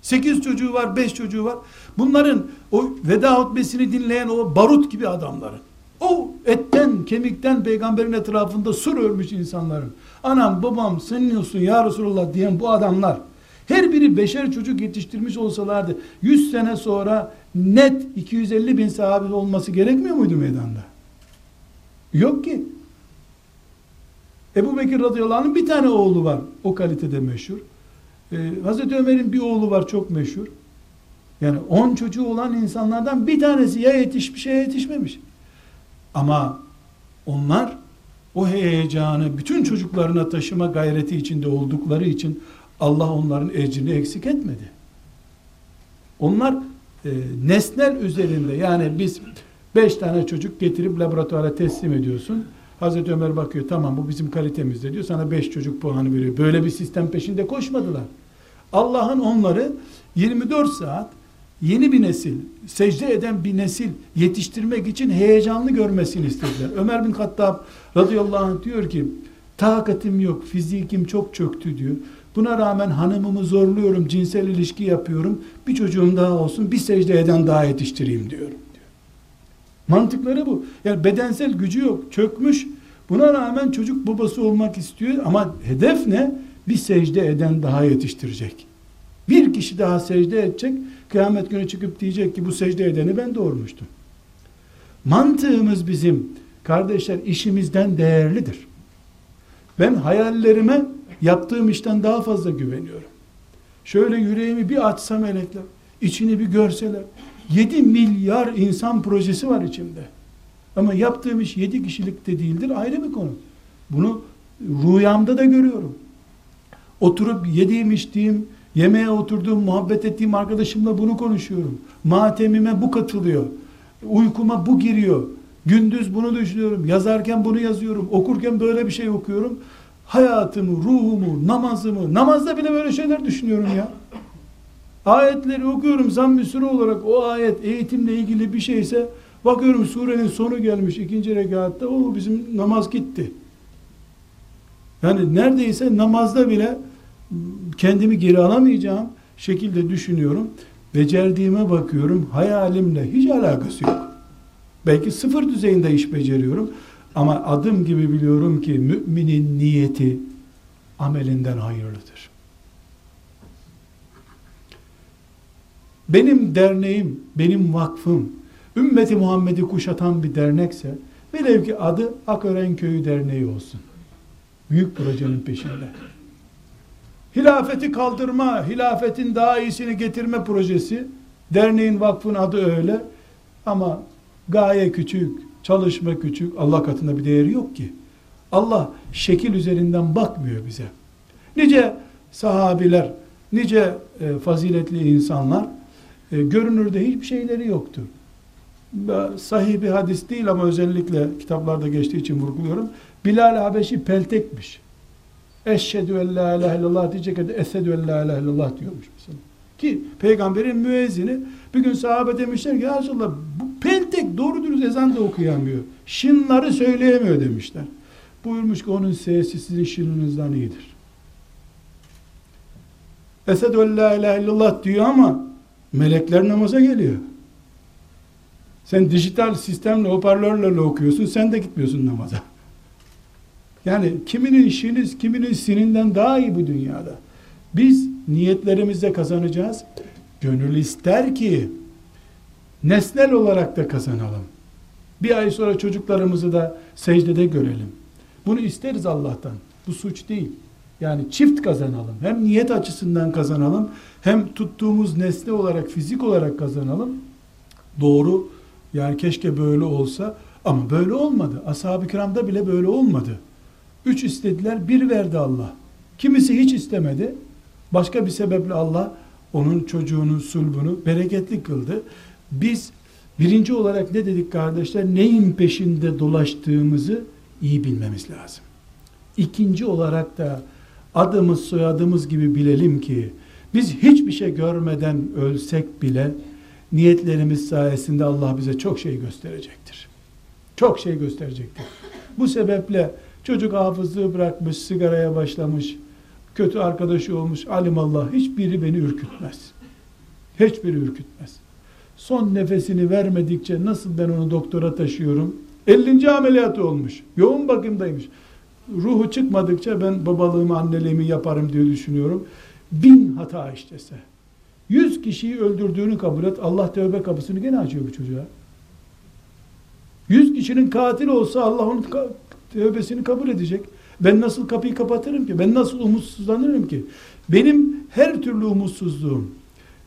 8 çocuğu var, 5 çocuğu var. Bunların o veda hutbesini dinleyen o barut gibi adamların. O etten, kemikten peygamberin etrafında sur örmüş insanların. Anam, babam, senin olsun ya Resulullah diyen bu adamlar. Her biri beşer çocuk yetiştirmiş olsalardı 100 sene sonra net 250 bin sahabe olması gerekmiyor muydu meydanda? Yok ki. Ebu Bekir radıyallahu anh'ın bir tane oğlu var. O kalitede meşhur. Ee, Hazreti Ömer'in bir oğlu var çok meşhur. Yani on çocuğu olan insanlardan bir tanesi ya yetişmiş ya yetişmemiş. Ama onlar o heyecanı bütün çocuklarına taşıma gayreti içinde oldukları için Allah onların ecrini eksik etmedi. Onlar e, nesnel üzerinde yani biz beş tane çocuk getirip laboratuvara teslim ediyorsun. Hazreti Ömer bakıyor tamam bu bizim kalitemizde diyor sana beş çocuk puanı veriyor. Böyle bir sistem peşinde koşmadılar. Allah'ın onları 24 saat yeni bir nesil, secde eden bir nesil yetiştirmek için heyecanlı görmesini istediler. Ömer bin Hattab radıyallahu anh diyor ki, takatim yok, fizikim çok çöktü diyor. Buna rağmen hanımımı zorluyorum, cinsel ilişki yapıyorum. Bir çocuğum daha olsun, bir secde eden daha yetiştireyim. Diyor. Mantıkları bu. Yani bedensel gücü yok, çökmüş. Buna rağmen çocuk babası olmak istiyor ama hedef ne? Bir secde eden daha yetiştirecek. Bir kişi daha secde edecek. Kıyamet günü çıkıp diyecek ki bu secde edeni ben doğurmuştum. Mantığımız bizim kardeşler işimizden değerlidir. Ben hayallerime yaptığım işten daha fazla güveniyorum. Şöyle yüreğimi bir açsam melekler, içini bir görseler. 7 milyar insan projesi var içimde. Ama yaptığım iş 7 kişilik de değildir ayrı bir konu. Bunu rüyamda da görüyorum. Oturup yediğim içtiğim Yemeğe oturduğum, muhabbet ettiğim arkadaşımla bunu konuşuyorum. Matemime bu katılıyor. Uykuma bu giriyor. Gündüz bunu düşünüyorum. Yazarken bunu yazıyorum. Okurken böyle bir şey okuyorum. Hayatımı, ruhumu, namazımı, namazda bile böyle şeyler düşünüyorum ya. Ayetleri okuyorum zamm-ı olarak o ayet eğitimle ilgili bir şeyse bakıyorum surenin sonu gelmiş ikinci rekatta o bizim namaz gitti. Yani neredeyse namazda bile kendimi geri alamayacağım şekilde düşünüyorum. Becerdiğime bakıyorum. Hayalimle hiç alakası yok. Belki sıfır düzeyinde iş beceriyorum. Ama adım gibi biliyorum ki müminin niyeti amelinden hayırlıdır. Benim derneğim, benim vakfım, ümmeti Muhammed'i kuşatan bir dernekse, velev ki adı Akören Köyü Derneği olsun. Büyük projenin peşinde. Hilafeti kaldırma, hilafetin daha iyisini getirme projesi. Derneğin vakfın adı öyle. Ama gaye küçük, çalışma küçük. Allah katında bir değeri yok ki. Allah şekil üzerinden bakmıyor bize. Nice sahabiler, nice e, faziletli insanlar e, görünürde hiçbir şeyleri yoktu. sahih bir hadis değil ama özellikle kitaplarda geçtiği için vurguluyorum. Bilal Habeşi peltekmiş. Eşhedü en la ilahe illallah diyecek de esedü en la ilahe illallah diyormuş mesela. Ki peygamberin müezzini bir gün sahabe demişler ki ya bu peltek doğru dürüst ezan da okuyamıyor. Şınları söyleyemiyor demişler. Buyurmuş ki onun sesi sizin şirinizden iyidir. Esedü en la ilahe illallah diyor ama melekler namaza geliyor. Sen dijital sistemle, hoparlörlerle okuyorsun, sen de gitmiyorsun namaza. Yani kiminin işiniz, kiminin sininden daha iyi bu dünyada. Biz niyetlerimizle kazanacağız. Gönül ister ki nesnel olarak da kazanalım. Bir ay sonra çocuklarımızı da secdede görelim. Bunu isteriz Allah'tan. Bu suç değil. Yani çift kazanalım. Hem niyet açısından kazanalım, hem tuttuğumuz nesne olarak, fizik olarak kazanalım. Doğru. Yani keşke böyle olsa ama böyle olmadı. Ashab-ı kiramda bile böyle olmadı. Üç istediler, bir verdi Allah. Kimisi hiç istemedi. Başka bir sebeple Allah onun çocuğunun sulbunu bereketli kıldı. Biz birinci olarak ne dedik kardeşler? Neyin peşinde dolaştığımızı iyi bilmemiz lazım. İkinci olarak da adımız soyadımız gibi bilelim ki biz hiçbir şey görmeden ölsek bile niyetlerimiz sayesinde Allah bize çok şey gösterecektir. Çok şey gösterecektir. Bu sebeple çocuk hafızlığı bırakmış, sigaraya başlamış, kötü arkadaşı olmuş, alimallah hiçbiri beni ürkütmez. Hiçbiri ürkütmez. Son nefesini vermedikçe nasıl ben onu doktora taşıyorum? 50. ameliyatı olmuş. Yoğun bakımdaymış. Ruhu çıkmadıkça ben babalığımı, anneliğimi yaparım diye düşünüyorum. Bin hata işlese. Yüz kişiyi öldürdüğünü kabul et. Allah tövbe kapısını gene açıyor bu çocuğa. Yüz kişinin katil olsa Allah onun tövbesini kabul edecek. Ben nasıl kapıyı kapatırım ki? Ben nasıl umutsuzlanırım ki? Benim her türlü umutsuzluğum,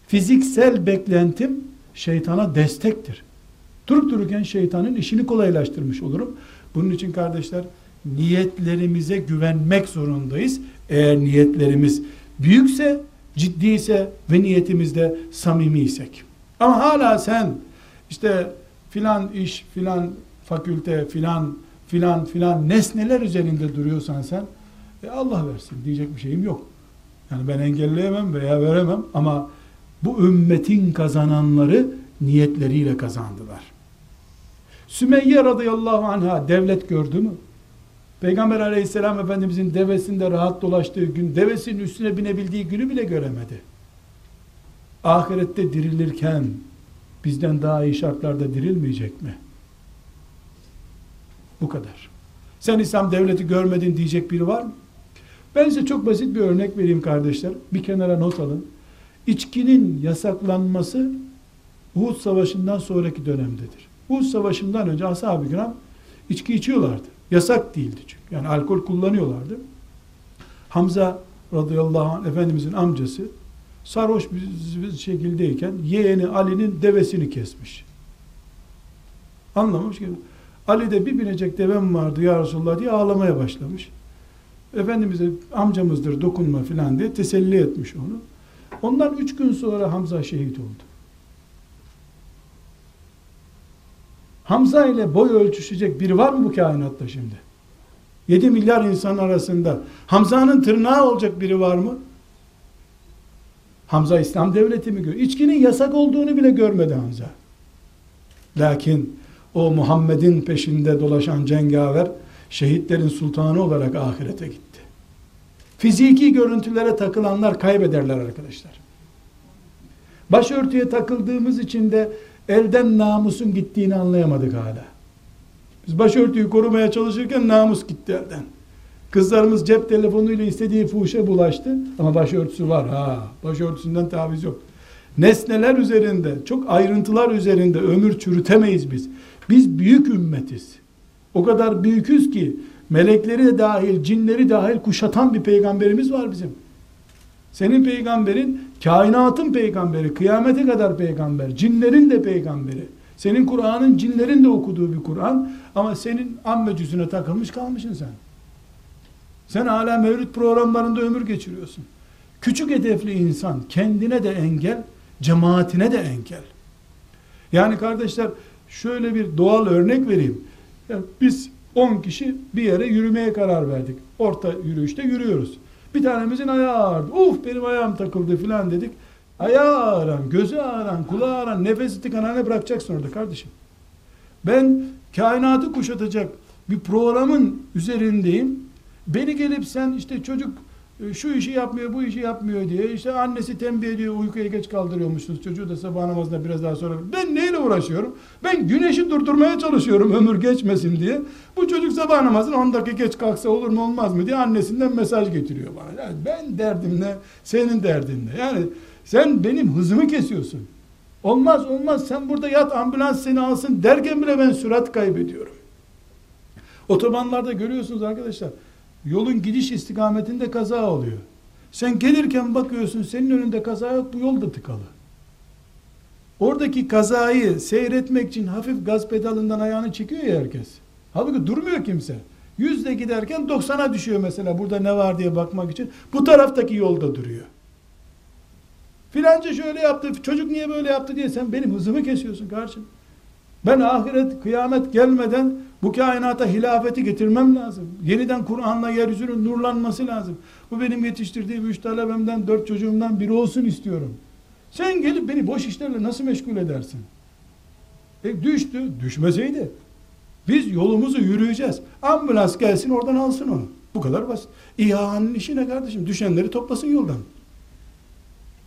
fiziksel beklentim şeytana destektir. Durup dururken şeytanın işini kolaylaştırmış olurum. Bunun için kardeşler niyetlerimize güvenmek zorundayız. Eğer niyetlerimiz büyükse, ciddiyse ve niyetimizde samimiysek. Ama hala sen işte filan iş, filan fakülte, filan filan filan nesneler üzerinde duruyorsan sen e Allah versin diyecek bir şeyim yok. Yani ben engelleyemem veya veremem ama bu ümmetin kazananları niyetleriyle kazandılar. Sümeyye radıyallahu anha devlet gördü mü? Peygamber aleyhisselam efendimizin devesinde rahat dolaştığı gün, devesinin üstüne binebildiği günü bile göremedi. Ahirette dirilirken bizden daha iyi şartlarda dirilmeyecek mi? Bu kadar. Sen İslam devleti görmedin diyecek biri var mı? Ben size çok basit bir örnek vereyim kardeşler. Bir kenara not alın. İçkinin yasaklanması Uhud Savaşı'ndan sonraki dönemdedir. Uhud Savaşı'ndan önce ashab-ı kiram içki içiyorlardı. Yasak değildi çünkü. Yani alkol kullanıyorlardı. Hamza radıyallahu anh Efendimizin amcası sarhoş bir şekildeyken yeğeni Ali'nin devesini kesmiş. Anlamamış ki. Ali de bir binecek devem vardı ya Resulullah diye ağlamaya başlamış. Efendimiz'e amcamızdır dokunma filan diye teselli etmiş onu. Ondan üç gün sonra Hamza şehit oldu. Hamza ile boy ölçüşecek biri var mı bu kainatta şimdi? 7 milyar insan arasında Hamza'nın tırnağı olacak biri var mı? Hamza İslam devleti mi görüyor? İçkinin yasak olduğunu bile görmedi Hamza. Lakin o Muhammed'in peşinde dolaşan cengaver şehitlerin sultanı olarak ahirete gitti. Fiziki görüntülere takılanlar kaybederler arkadaşlar. Başörtüye takıldığımız için de elden namusun gittiğini anlayamadık hala. Biz başörtüyü korumaya çalışırken namus gitti elden. Kızlarımız cep telefonuyla istediği fuhuşa bulaştı ama başörtüsü var ha. Başörtüsünden taviz yok. Nesneler üzerinde, çok ayrıntılar üzerinde ömür çürütemeyiz biz. Biz büyük ümmetiz. O kadar büyüküz ki melekleri de dahil, cinleri dahil kuşatan bir peygamberimiz var bizim. Senin peygamberin kainatın peygamberi, kıyamete kadar peygamber, cinlerin de peygamberi. Senin Kur'an'ın cinlerin de okuduğu bir Kur'an ama senin amme cüzüne takılmış kalmışsın sen. Sen hala mevlüt programlarında ömür geçiriyorsun. Küçük hedefli insan kendine de engel, cemaatine de engel. Yani kardeşler Şöyle bir doğal örnek vereyim. Ya biz 10 kişi bir yere yürümeye karar verdik. Orta yürüyüşte yürüyoruz. Bir tanemizin ayağı ağrıdı. Uf benim ayağım takıldı filan dedik. Ayağı ağıran, gözü ağıran, kulağı ağıran, nefesi tıkanan ne bırakacaksın orada kardeşim? Ben kainatı kuşatacak bir programın üzerindeyim. Beni gelip sen işte çocuk şu işi yapmıyor, bu işi yapmıyor diye işte annesi tembih ediyor, uykuya geç kaldırıyormuşsunuz. Çocuğu da sabah namazında biraz daha sonra. Ben neyle uğraşıyorum? Ben güneşi durdurmaya çalışıyorum ömür geçmesin diye. Bu çocuk sabah namazına 10 dakika geç kalksa olur mu olmaz mı diye annesinden mesaj getiriyor bana. Yani ben derdim ne, senin derdin ne? Yani sen benim hızımı kesiyorsun. Olmaz olmaz sen burada yat ambulans seni alsın derken bile ben sürat kaybediyorum. Otobanlarda görüyorsunuz arkadaşlar. Yolun gidiş istikametinde kaza oluyor. Sen gelirken bakıyorsun senin önünde kaza yok bu yol da tıkalı. Oradaki kazayı seyretmek için hafif gaz pedalından ayağını çekiyor ya herkes. Halbuki durmuyor kimse. Yüzde giderken 90'a düşüyor mesela burada ne var diye bakmak için. Bu taraftaki yolda duruyor. Filanca şöyle yaptı, çocuk niye böyle yaptı diye sen benim hızımı kesiyorsun kardeşim. Ben ahiret, kıyamet gelmeden bu kainata hilafeti getirmem lazım. Yeniden Kur'an'la yeryüzünün nurlanması lazım. Bu benim yetiştirdiğim üç talebemden, dört çocuğumdan biri olsun istiyorum. Sen gelip beni boş işlerle nasıl meşgul edersin? E düştü, düşmeseydi. Biz yolumuzu yürüyeceğiz. Ambulans gelsin oradan alsın onu. Bu kadar basit. İHA'nın işi ne kardeşim? Düşenleri toplasın yoldan.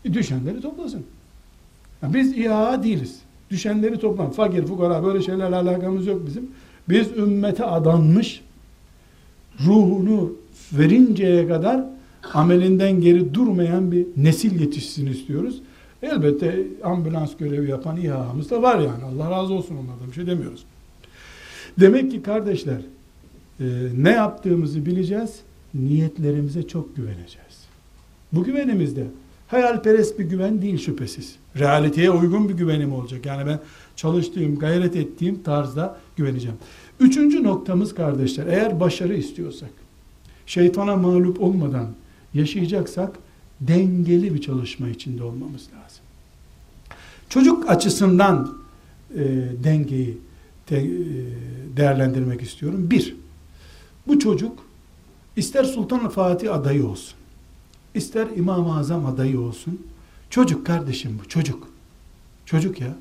E düşenleri toplasın. Yani biz İHA değiliz. Düşenleri toplan. Fakir, fukara böyle şeylerle alakamız yok bizim. Biz ümmete adanmış ruhunu verinceye kadar amelinden geri durmayan bir nesil yetişsin istiyoruz. Elbette ambulans görevi yapan İHA'mız da var yani. Allah razı olsun onlardan bir şey demiyoruz. Demek ki kardeşler e, ne yaptığımızı bileceğiz. Niyetlerimize çok güveneceğiz. Bu güvenimizde hayalperest bir güven değil şüphesiz. Realiteye uygun bir güvenim olacak. Yani ben çalıştığım, gayret ettiğim tarzda güveneceğim. Üçüncü noktamız kardeşler, eğer başarı istiyorsak, şeytana mağlup olmadan yaşayacaksak, dengeli bir çalışma içinde olmamız lazım. Çocuk açısından e, dengeyi te, e, değerlendirmek istiyorum. Bir, bu çocuk ister Sultan Fatih adayı olsun, ister İmam-ı Azam adayı olsun, çocuk kardeşim bu, çocuk. Çocuk ya.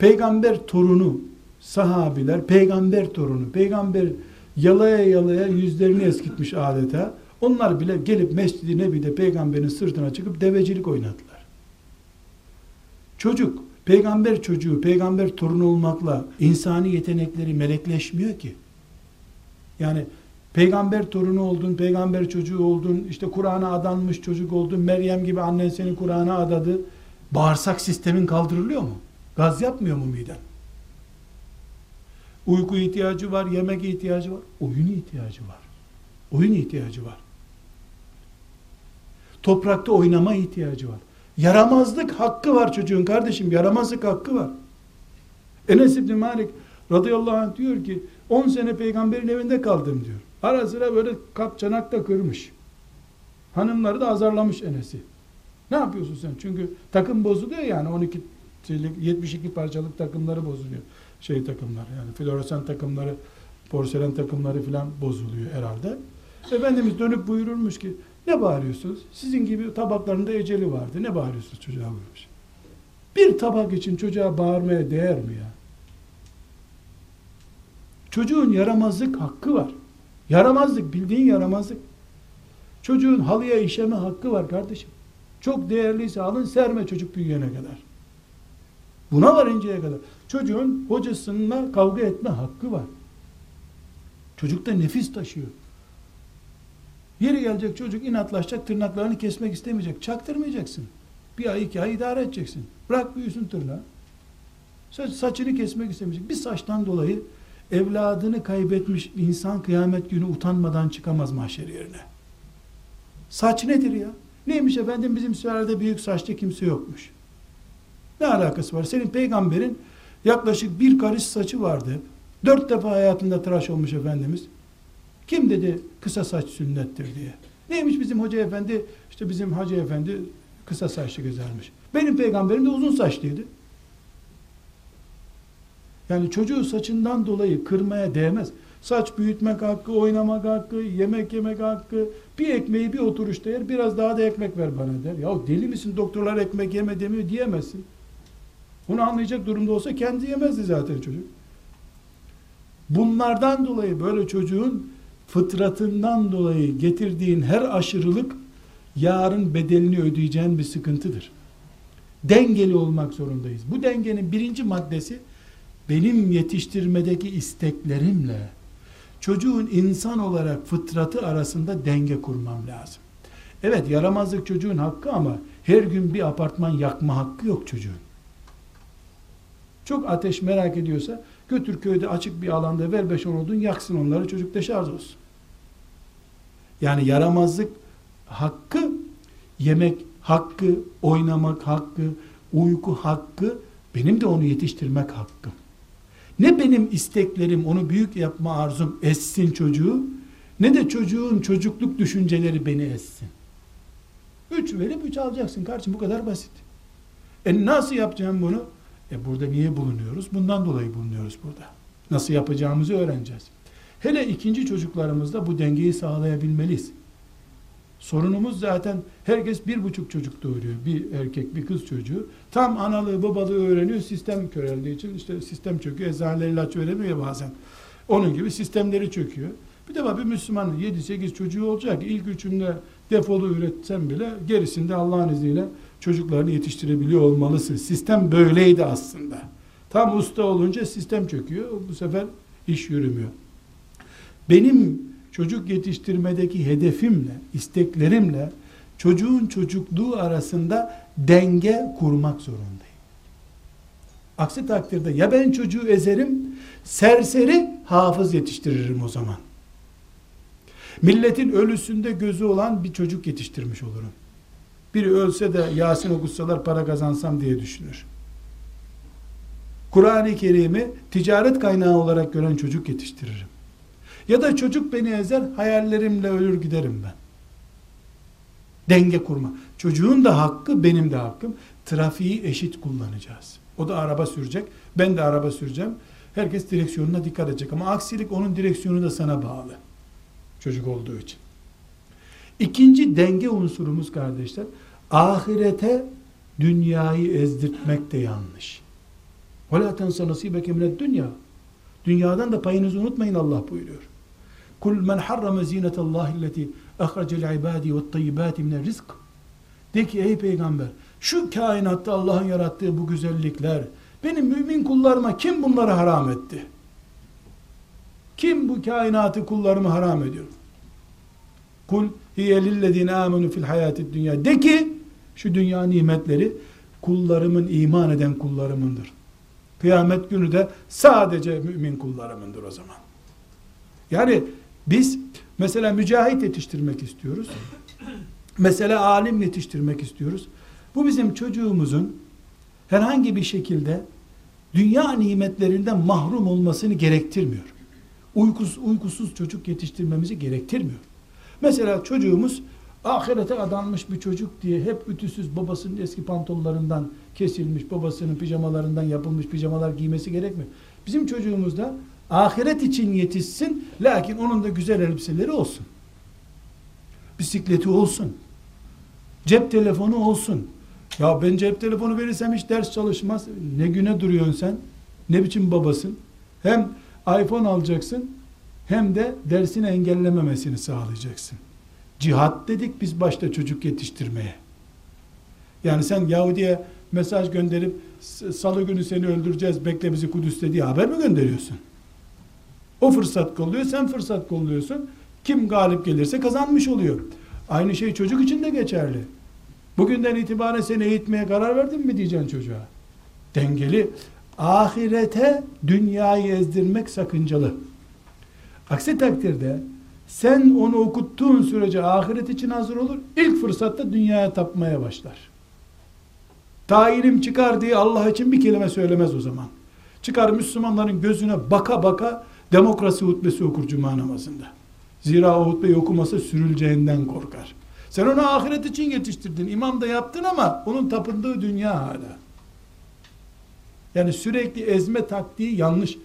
Peygamber torunu, sahabiler, peygamber torunu, peygamber yalaya yalaya yüzlerini eskitmiş adeta. Onlar bile gelip Mescid-i Nebi'de peygamberin sırtına çıkıp devecilik oynadılar. Çocuk, peygamber çocuğu, peygamber torunu olmakla insani yetenekleri melekleşmiyor ki. Yani peygamber torunu oldun, peygamber çocuğu oldun, işte Kur'an'a adanmış çocuk oldun, Meryem gibi annen seni Kur'an'a adadı. Bağırsak sistemin kaldırılıyor mu? Gaz yapmıyor mu miden? Uyku ihtiyacı var, yemek ihtiyacı var, oyun ihtiyacı var. Oyun ihtiyacı var. Toprakta oynama ihtiyacı var. Yaramazlık hakkı var çocuğun kardeşim, yaramazlık hakkı var. Enes İbni Malik radıyallahu anh diyor ki 10 sene peygamberin evinde kaldım diyor. Ara sıra böyle kap çanak da kırmış. Hanımları da azarlamış Enes'i. Ne yapıyorsun sen? Çünkü takım bozuluyor yani 12 72 parçalık takımları bozuluyor. Şey takımlar yani floresan takımları, porselen takımları filan bozuluyor herhalde. Efendimiz dönüp buyururmuş ki ne bağırıyorsunuz? Sizin gibi tabaklarında eceli vardı. Ne bağırıyorsunuz çocuğa buyurmuş. Bir tabak için çocuğa bağırmaya değer mi ya? Çocuğun yaramazlık hakkı var. Yaramazlık, bildiğin yaramazlık. Çocuğun halıya işeme hakkı var kardeşim. Çok değerliyse alın serme çocuk büyüyene kadar. Buna varıncaya kadar. Çocuğun hocasınınla kavga etme hakkı var. Çocuk da nefis taşıyor. Yeri gelecek çocuk inatlaşacak, tırnaklarını kesmek istemeyecek. Çaktırmayacaksın. Bir ay, iki ay idare edeceksin. Bırak büyüsün tırnağı. Saç, saçını kesmek istemeyecek. Bir saçtan dolayı evladını kaybetmiş insan kıyamet günü utanmadan çıkamaz mahşer yerine. Saç nedir ya? Neymiş efendim bizim sülalede büyük saçlı kimse yokmuş. Ne alakası var? Senin peygamberin yaklaşık bir karış saçı vardı. Dört defa hayatında tıraş olmuş Efendimiz. Kim dedi kısa saç sünnettir diye. Neymiş bizim hoca efendi? İşte bizim hacı efendi kısa saçlı gezermiş. Benim peygamberim de uzun saçlıydı. Yani çocuğu saçından dolayı kırmaya değmez. Saç büyütmek hakkı, oynamak hakkı, yemek yemek hakkı. Bir ekmeği bir oturuşta yer, biraz daha da ekmek ver bana der. Ya deli misin doktorlar ekmek yeme demiyor diyemezsin. Bunu anlayacak durumda olsa kendi yemezdi zaten çocuk. Bunlardan dolayı böyle çocuğun fıtratından dolayı getirdiğin her aşırılık yarın bedelini ödeyeceğin bir sıkıntıdır. Dengeli olmak zorundayız. Bu dengenin birinci maddesi benim yetiştirmedeki isteklerimle çocuğun insan olarak fıtratı arasında denge kurmam lazım. Evet yaramazlık çocuğun hakkı ama her gün bir apartman yakma hakkı yok çocuğun. Çok ateş merak ediyorsa götür köyde açık bir alanda ver beş on odun yaksın onları çocuk deşarj olsun. Yani yaramazlık hakkı, yemek hakkı, oynamak hakkı, uyku hakkı, benim de onu yetiştirmek hakkım. Ne benim isteklerim, onu büyük yapma arzum essin çocuğu, ne de çocuğun çocukluk düşünceleri beni essin. Üç verip üç alacaksın kardeşim bu kadar basit. E nasıl yapacağım bunu? E burada niye bulunuyoruz? Bundan dolayı bulunuyoruz burada. Nasıl yapacağımızı öğreneceğiz. Hele ikinci çocuklarımızda bu dengeyi sağlayabilmeliyiz. Sorunumuz zaten herkes bir buçuk çocuk doğuruyor. Bir erkek, bir kız çocuğu. Tam analığı, babalığı öğreniyor. Sistem köreldiği için işte sistem çöküyor. Eczaneler ilaç veremiyor bazen. Onun gibi sistemleri çöküyor. Bir de bir Müslümanın 7-8 çocuğu olacak. İlk üçünde defolu üretsen bile gerisinde Allah'ın izniyle çocuklarını yetiştirebiliyor olmalısın. Sistem böyleydi aslında. Tam usta olunca sistem çöküyor. Bu sefer iş yürümüyor. Benim çocuk yetiştirmedeki hedefimle, isteklerimle çocuğun çocukluğu arasında denge kurmak zorundayım. Aksi takdirde ya ben çocuğu ezerim, serseri hafız yetiştiririm o zaman. Milletin ölüsünde gözü olan bir çocuk yetiştirmiş olurum. Biri ölse de Yasin okutsalar para kazansam diye düşünür. Kur'an-ı Kerim'i ticaret kaynağı olarak gören çocuk yetiştiririm. Ya da çocuk beni ezer, hayallerimle ölür giderim ben. Denge kurma. Çocuğun da hakkı, benim de hakkım. Trafiği eşit kullanacağız. O da araba sürecek, ben de araba süreceğim. Herkes direksiyonuna dikkat edecek. Ama aksilik onun direksiyonu da sana bağlı. Çocuk olduğu için. İkinci denge unsurumuz kardeşler, ahirete dünyayı ezdirtmek de yanlış. وَلَا تَنْسَ نَصِيبَكَ مِنَ dünya. Dünyadan da payınızı unutmayın Allah buyuruyor. Kul men harrama zinetallahi allati ahracel ibadi ve tayyibati min rizk. De ki ey peygamber şu kainatta Allah'ın yarattığı bu güzellikler benim mümin kullarıma kim bunları haram etti? Kim bu kainatı kullarıma haram ediyor? Kul hiye lillezine amenu fil hayatid dünya. De ki şu dünya nimetleri kullarımın iman eden kullarımındır. Kıyamet günü de sadece mümin kullarımındır o zaman. Yani biz mesela mücahit yetiştirmek istiyoruz. Mesela alim yetiştirmek istiyoruz. Bu bizim çocuğumuzun herhangi bir şekilde dünya nimetlerinden mahrum olmasını gerektirmiyor. Uykusuz, uykusuz çocuk yetiştirmemizi gerektirmiyor. Mesela çocuğumuz ahirete adanmış bir çocuk diye hep ütüsüz babasının eski pantollarından kesilmiş, babasının pijamalarından yapılmış pijamalar giymesi gerekmiyor. Bizim çocuğumuz da ahiret için yetişsin, lakin onun da güzel elbiseleri olsun. Bisikleti olsun. Cep telefonu olsun. Ya ben cep telefonu verirsem hiç ders çalışmaz. Ne güne duruyorsun sen? Ne biçim babasın? Hem iPhone alacaksın, hem de dersini engellememesini sağlayacaksın. Cihat dedik biz başta çocuk yetiştirmeye. Yani sen Yahudi'ye mesaj gönderip salı günü seni öldüreceğiz bekle bizi Kudüs'te diye haber mi gönderiyorsun? O fırsat kolluyor sen fırsat kolluyorsun. Kim galip gelirse kazanmış oluyor. Aynı şey çocuk için de geçerli. Bugünden itibaren seni eğitmeye karar verdin mi diyeceksin çocuğa. Dengeli. Ahirete dünyayı ezdirmek sakıncalı. Aksi takdirde sen onu okuttuğun sürece ahiret için hazır olur. İlk fırsatta dünyaya tapmaya başlar. Ta ilim çıkar diye Allah için bir kelime söylemez o zaman. Çıkar Müslümanların gözüne baka baka demokrasi hutbesi okur cuma namazında. Zira o hutbeyi okuması sürüleceğinden korkar. Sen onu ahiret için yetiştirdin. imam da yaptın ama onun tapındığı dünya hala. Yani sürekli ezme taktiği yanlış.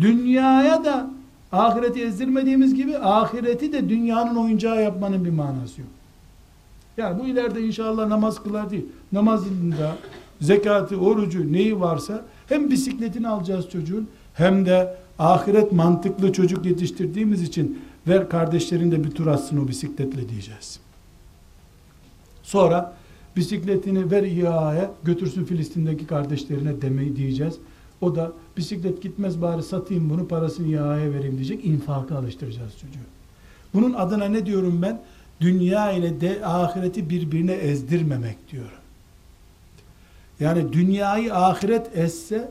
Dünyaya da ahireti ezdirmediğimiz gibi ahireti de dünyanın oyuncağı yapmanın bir manası yok. Yani bu ileride inşallah namaz kılar değil. Namazında zekatı, orucu neyi varsa hem bisikletini alacağız çocuğun hem de ahiret mantıklı çocuk yetiştirdiğimiz için ver kardeşlerin de bir tur atsın o bisikletle diyeceğiz. Sonra bisikletini ver İHA'ya götürsün Filistin'deki kardeşlerine demeyi diyeceğiz. O da bisiklet gitmez bari satayım bunu parasını İHA'ya vereyim diyecek. İnfakı alıştıracağız çocuğu. Bunun adına ne diyorum ben? Dünya ile de ahireti birbirine ezdirmemek diyorum. Yani dünyayı ahiret esse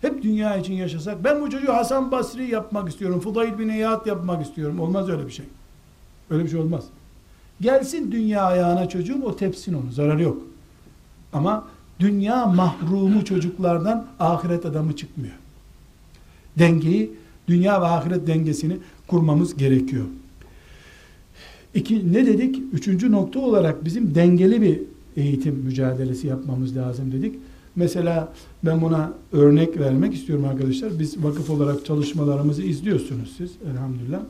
hep dünya için yaşasak ben bu çocuğu Hasan Basri yapmak istiyorum. Fudayl bin İyad yapmak istiyorum. Olmaz öyle bir şey. Öyle bir şey olmaz. Gelsin dünya ayağına çocuğum o tepsin onu. Zararı yok. Ama dünya mahrumu çocuklardan ahiret adamı çıkmıyor. Dengeyi, dünya ve ahiret dengesini kurmamız gerekiyor. İki, ne dedik? Üçüncü nokta olarak bizim dengeli bir eğitim mücadelesi yapmamız lazım dedik. Mesela ben buna örnek vermek istiyorum arkadaşlar. Biz vakıf olarak çalışmalarımızı izliyorsunuz siz elhamdülillah.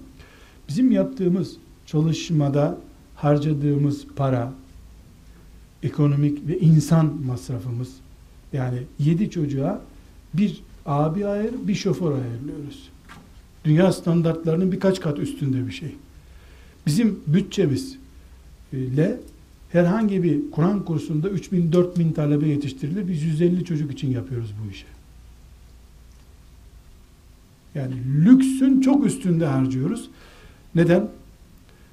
Bizim yaptığımız çalışmada harcadığımız para, ekonomik ve insan masrafımız yani yedi çocuğa bir abi ayır, bir şoför ayırlıyoruz. Dünya standartlarının birkaç kat üstünde bir şey. Bizim bütçemiz ile herhangi bir Kur'an kursunda 3000 4000 talebe yetiştirilir. Biz 150 çocuk için yapıyoruz bu işi. Yani lüksün çok üstünde harcıyoruz. Neden?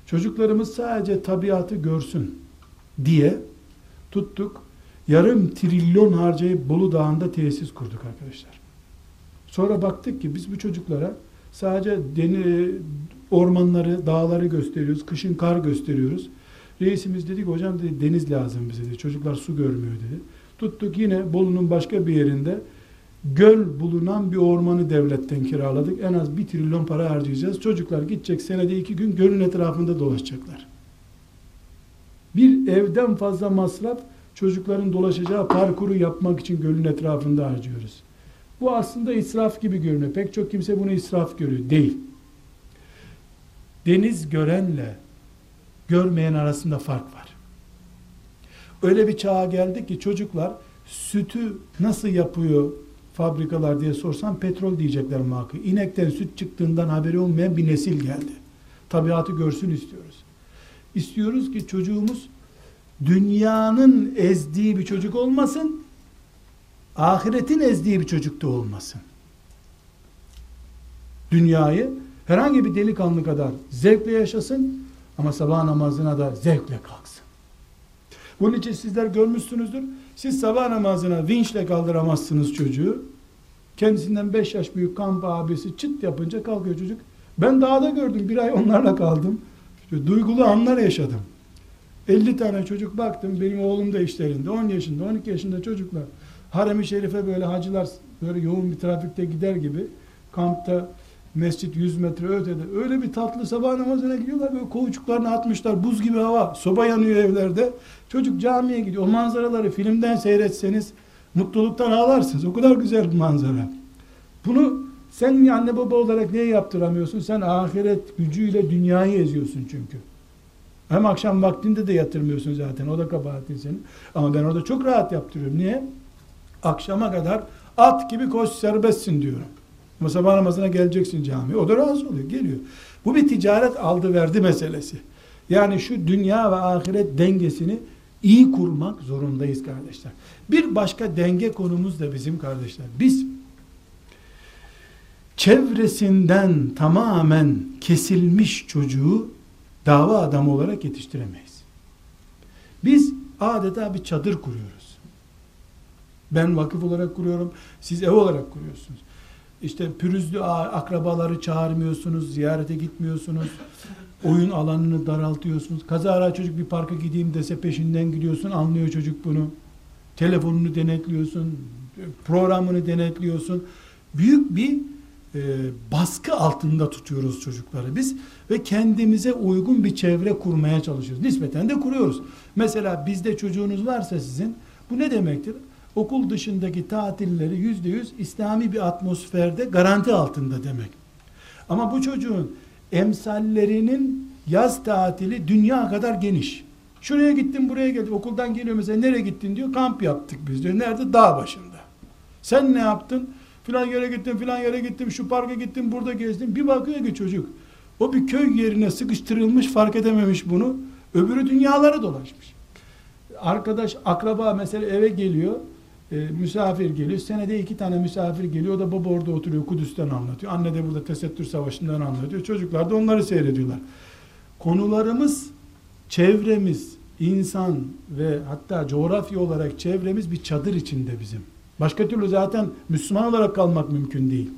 Çocuklarımız sadece tabiatı görsün diye tuttuk. Yarım trilyon harcayıp Bolu Dağı'nda tesis kurduk arkadaşlar. Sonra baktık ki biz bu çocuklara sadece deni, ormanları, dağları gösteriyoruz. Kışın kar gösteriyoruz. Reisimiz dedi ki hocam dedi, deniz lazım bize dedi. Çocuklar su görmüyor dedi. Tuttuk yine Bolu'nun başka bir yerinde göl bulunan bir ormanı devletten kiraladık. En az bir trilyon para harcayacağız. Çocuklar gidecek senede iki gün gölün etrafında dolaşacaklar. Bir evden fazla masraf çocukların dolaşacağı parkuru yapmak için gölün etrafında harcıyoruz. Bu aslında israf gibi görünüyor. Pek çok kimse bunu israf görüyor. Değil. Deniz görenle görmeyen arasında fark var. Öyle bir çağa geldik ki çocuklar sütü nasıl yapıyor fabrikalar diye sorsam petrol diyecekler muhakkak. İnekten süt çıktığından haberi olmayan bir nesil geldi. Tabiatı görsün istiyoruz. İstiyoruz ki çocuğumuz dünyanın ezdiği bir çocuk olmasın, ahiretin ezdiği bir çocuk da olmasın. Dünyayı herhangi bir delikanlı kadar zevkle yaşasın ama sabah namazına da zevkle kalksın. Bunun için sizler görmüşsünüzdür. Siz sabah namazına vinçle kaldıramazsınız çocuğu. Kendisinden 5 yaş büyük kamp abisi çıt yapınca kalkıyor çocuk. Ben dağda gördüm. Bir ay onlarla kaldım. Duygulu anlar yaşadım. 50 tane çocuk baktım. Benim oğlum da işlerinde. 10 yaşında, 12 yaşında çocuklar. Harem-i Şerif'e böyle hacılar böyle yoğun bir trafikte gider gibi kampta mescit 100 metre ötede öyle bir tatlı sabah namazına gidiyorlar böyle kovuçuklarını atmışlar buz gibi hava soba yanıyor evlerde çocuk camiye gidiyor o manzaraları filmden seyretseniz mutluluktan ağlarsınız o kadar güzel bir manzara bunu sen anne baba olarak niye yaptıramıyorsun sen ahiret gücüyle dünyayı eziyorsun çünkü hem akşam vaktinde de yatırmıyorsun zaten o da kabahatin senin ama ben orada çok rahat yaptırıyorum niye akşama kadar at gibi koş serbestsin diyorum ama sabah namazına geleceksin camiye. O da razı oluyor. Geliyor. Bu bir ticaret aldı verdi meselesi. Yani şu dünya ve ahiret dengesini iyi kurmak zorundayız kardeşler. Bir başka denge konumuz da bizim kardeşler. Biz çevresinden tamamen kesilmiş çocuğu dava adamı olarak yetiştiremeyiz. Biz adeta bir çadır kuruyoruz. Ben vakıf olarak kuruyorum, siz ev olarak kuruyorsunuz işte pürüzlü akrabaları çağırmıyorsunuz, ziyarete gitmiyorsunuz, oyun alanını daraltıyorsunuz. Kazara çocuk bir parka gideyim dese peşinden gidiyorsun, anlıyor çocuk bunu. Telefonunu denetliyorsun, programını denetliyorsun. Büyük bir e, baskı altında tutuyoruz çocukları biz ve kendimize uygun bir çevre kurmaya çalışıyoruz. Nispeten de kuruyoruz. Mesela bizde çocuğunuz varsa sizin bu ne demektir? okul dışındaki tatilleri yüzde yüz İslami bir atmosferde garanti altında demek. Ama bu çocuğun emsallerinin yaz tatili dünya kadar geniş. Şuraya gittim buraya geldim okuldan geliyor mesela nereye gittin diyor kamp yaptık biz diyor. Nerede? Dağ başında. Sen ne yaptın? Filan yere gittim filan yere gittim şu parka gittim burada gezdim. Bir bakıyor ki çocuk o bir köy yerine sıkıştırılmış fark edememiş bunu. Öbürü dünyaları dolaşmış. Arkadaş akraba mesela eve geliyor e, misafir geliyor. Senede iki tane misafir geliyor. O da baba orada oturuyor. Kudüs'ten anlatıyor. Anne de burada Tesettür Savaşı'ndan anlatıyor. Çocuklar da onları seyrediyorlar. Konularımız, çevremiz, insan ve hatta coğrafya olarak çevremiz bir çadır içinde bizim. Başka türlü zaten Müslüman olarak kalmak mümkün değil.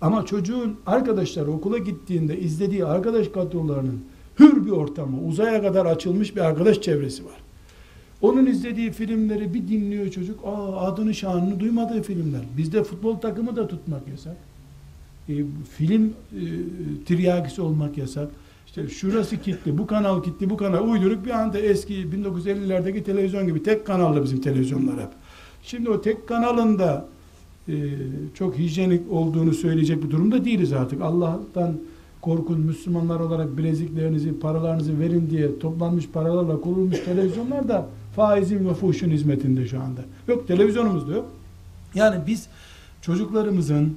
Ama çocuğun arkadaşları okula gittiğinde izlediği arkadaş kadrolarının hür bir ortamı, uzaya kadar açılmış bir arkadaş çevresi var. Onun izlediği filmleri bir dinliyor çocuk. Aa, adını şanını duymadığı filmler. Bizde futbol takımı da tutmak yasak. E, film e, tiryakisi olmak yasak. İşte şurası kilitli, bu kanal kilitli, bu kanal uyduruk bir anda eski 1950'lerdeki televizyon gibi tek kanallı bizim televizyonlar hep. Şimdi o tek kanalında e, çok hijyenik olduğunu söyleyecek bir durumda değiliz artık. Allah'tan korkun Müslümanlar olarak bileziklerinizi, paralarınızı verin diye toplanmış paralarla kurulmuş televizyonlar da faizin ve fuhşun hizmetinde şu anda. Yok televizyonumuz da yok. Yani biz çocuklarımızın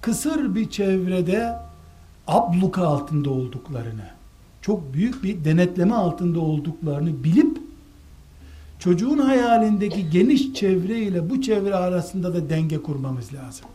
kısır bir çevrede abluka altında olduklarını, çok büyük bir denetleme altında olduklarını bilip çocuğun hayalindeki geniş çevre ile bu çevre arasında da denge kurmamız lazım.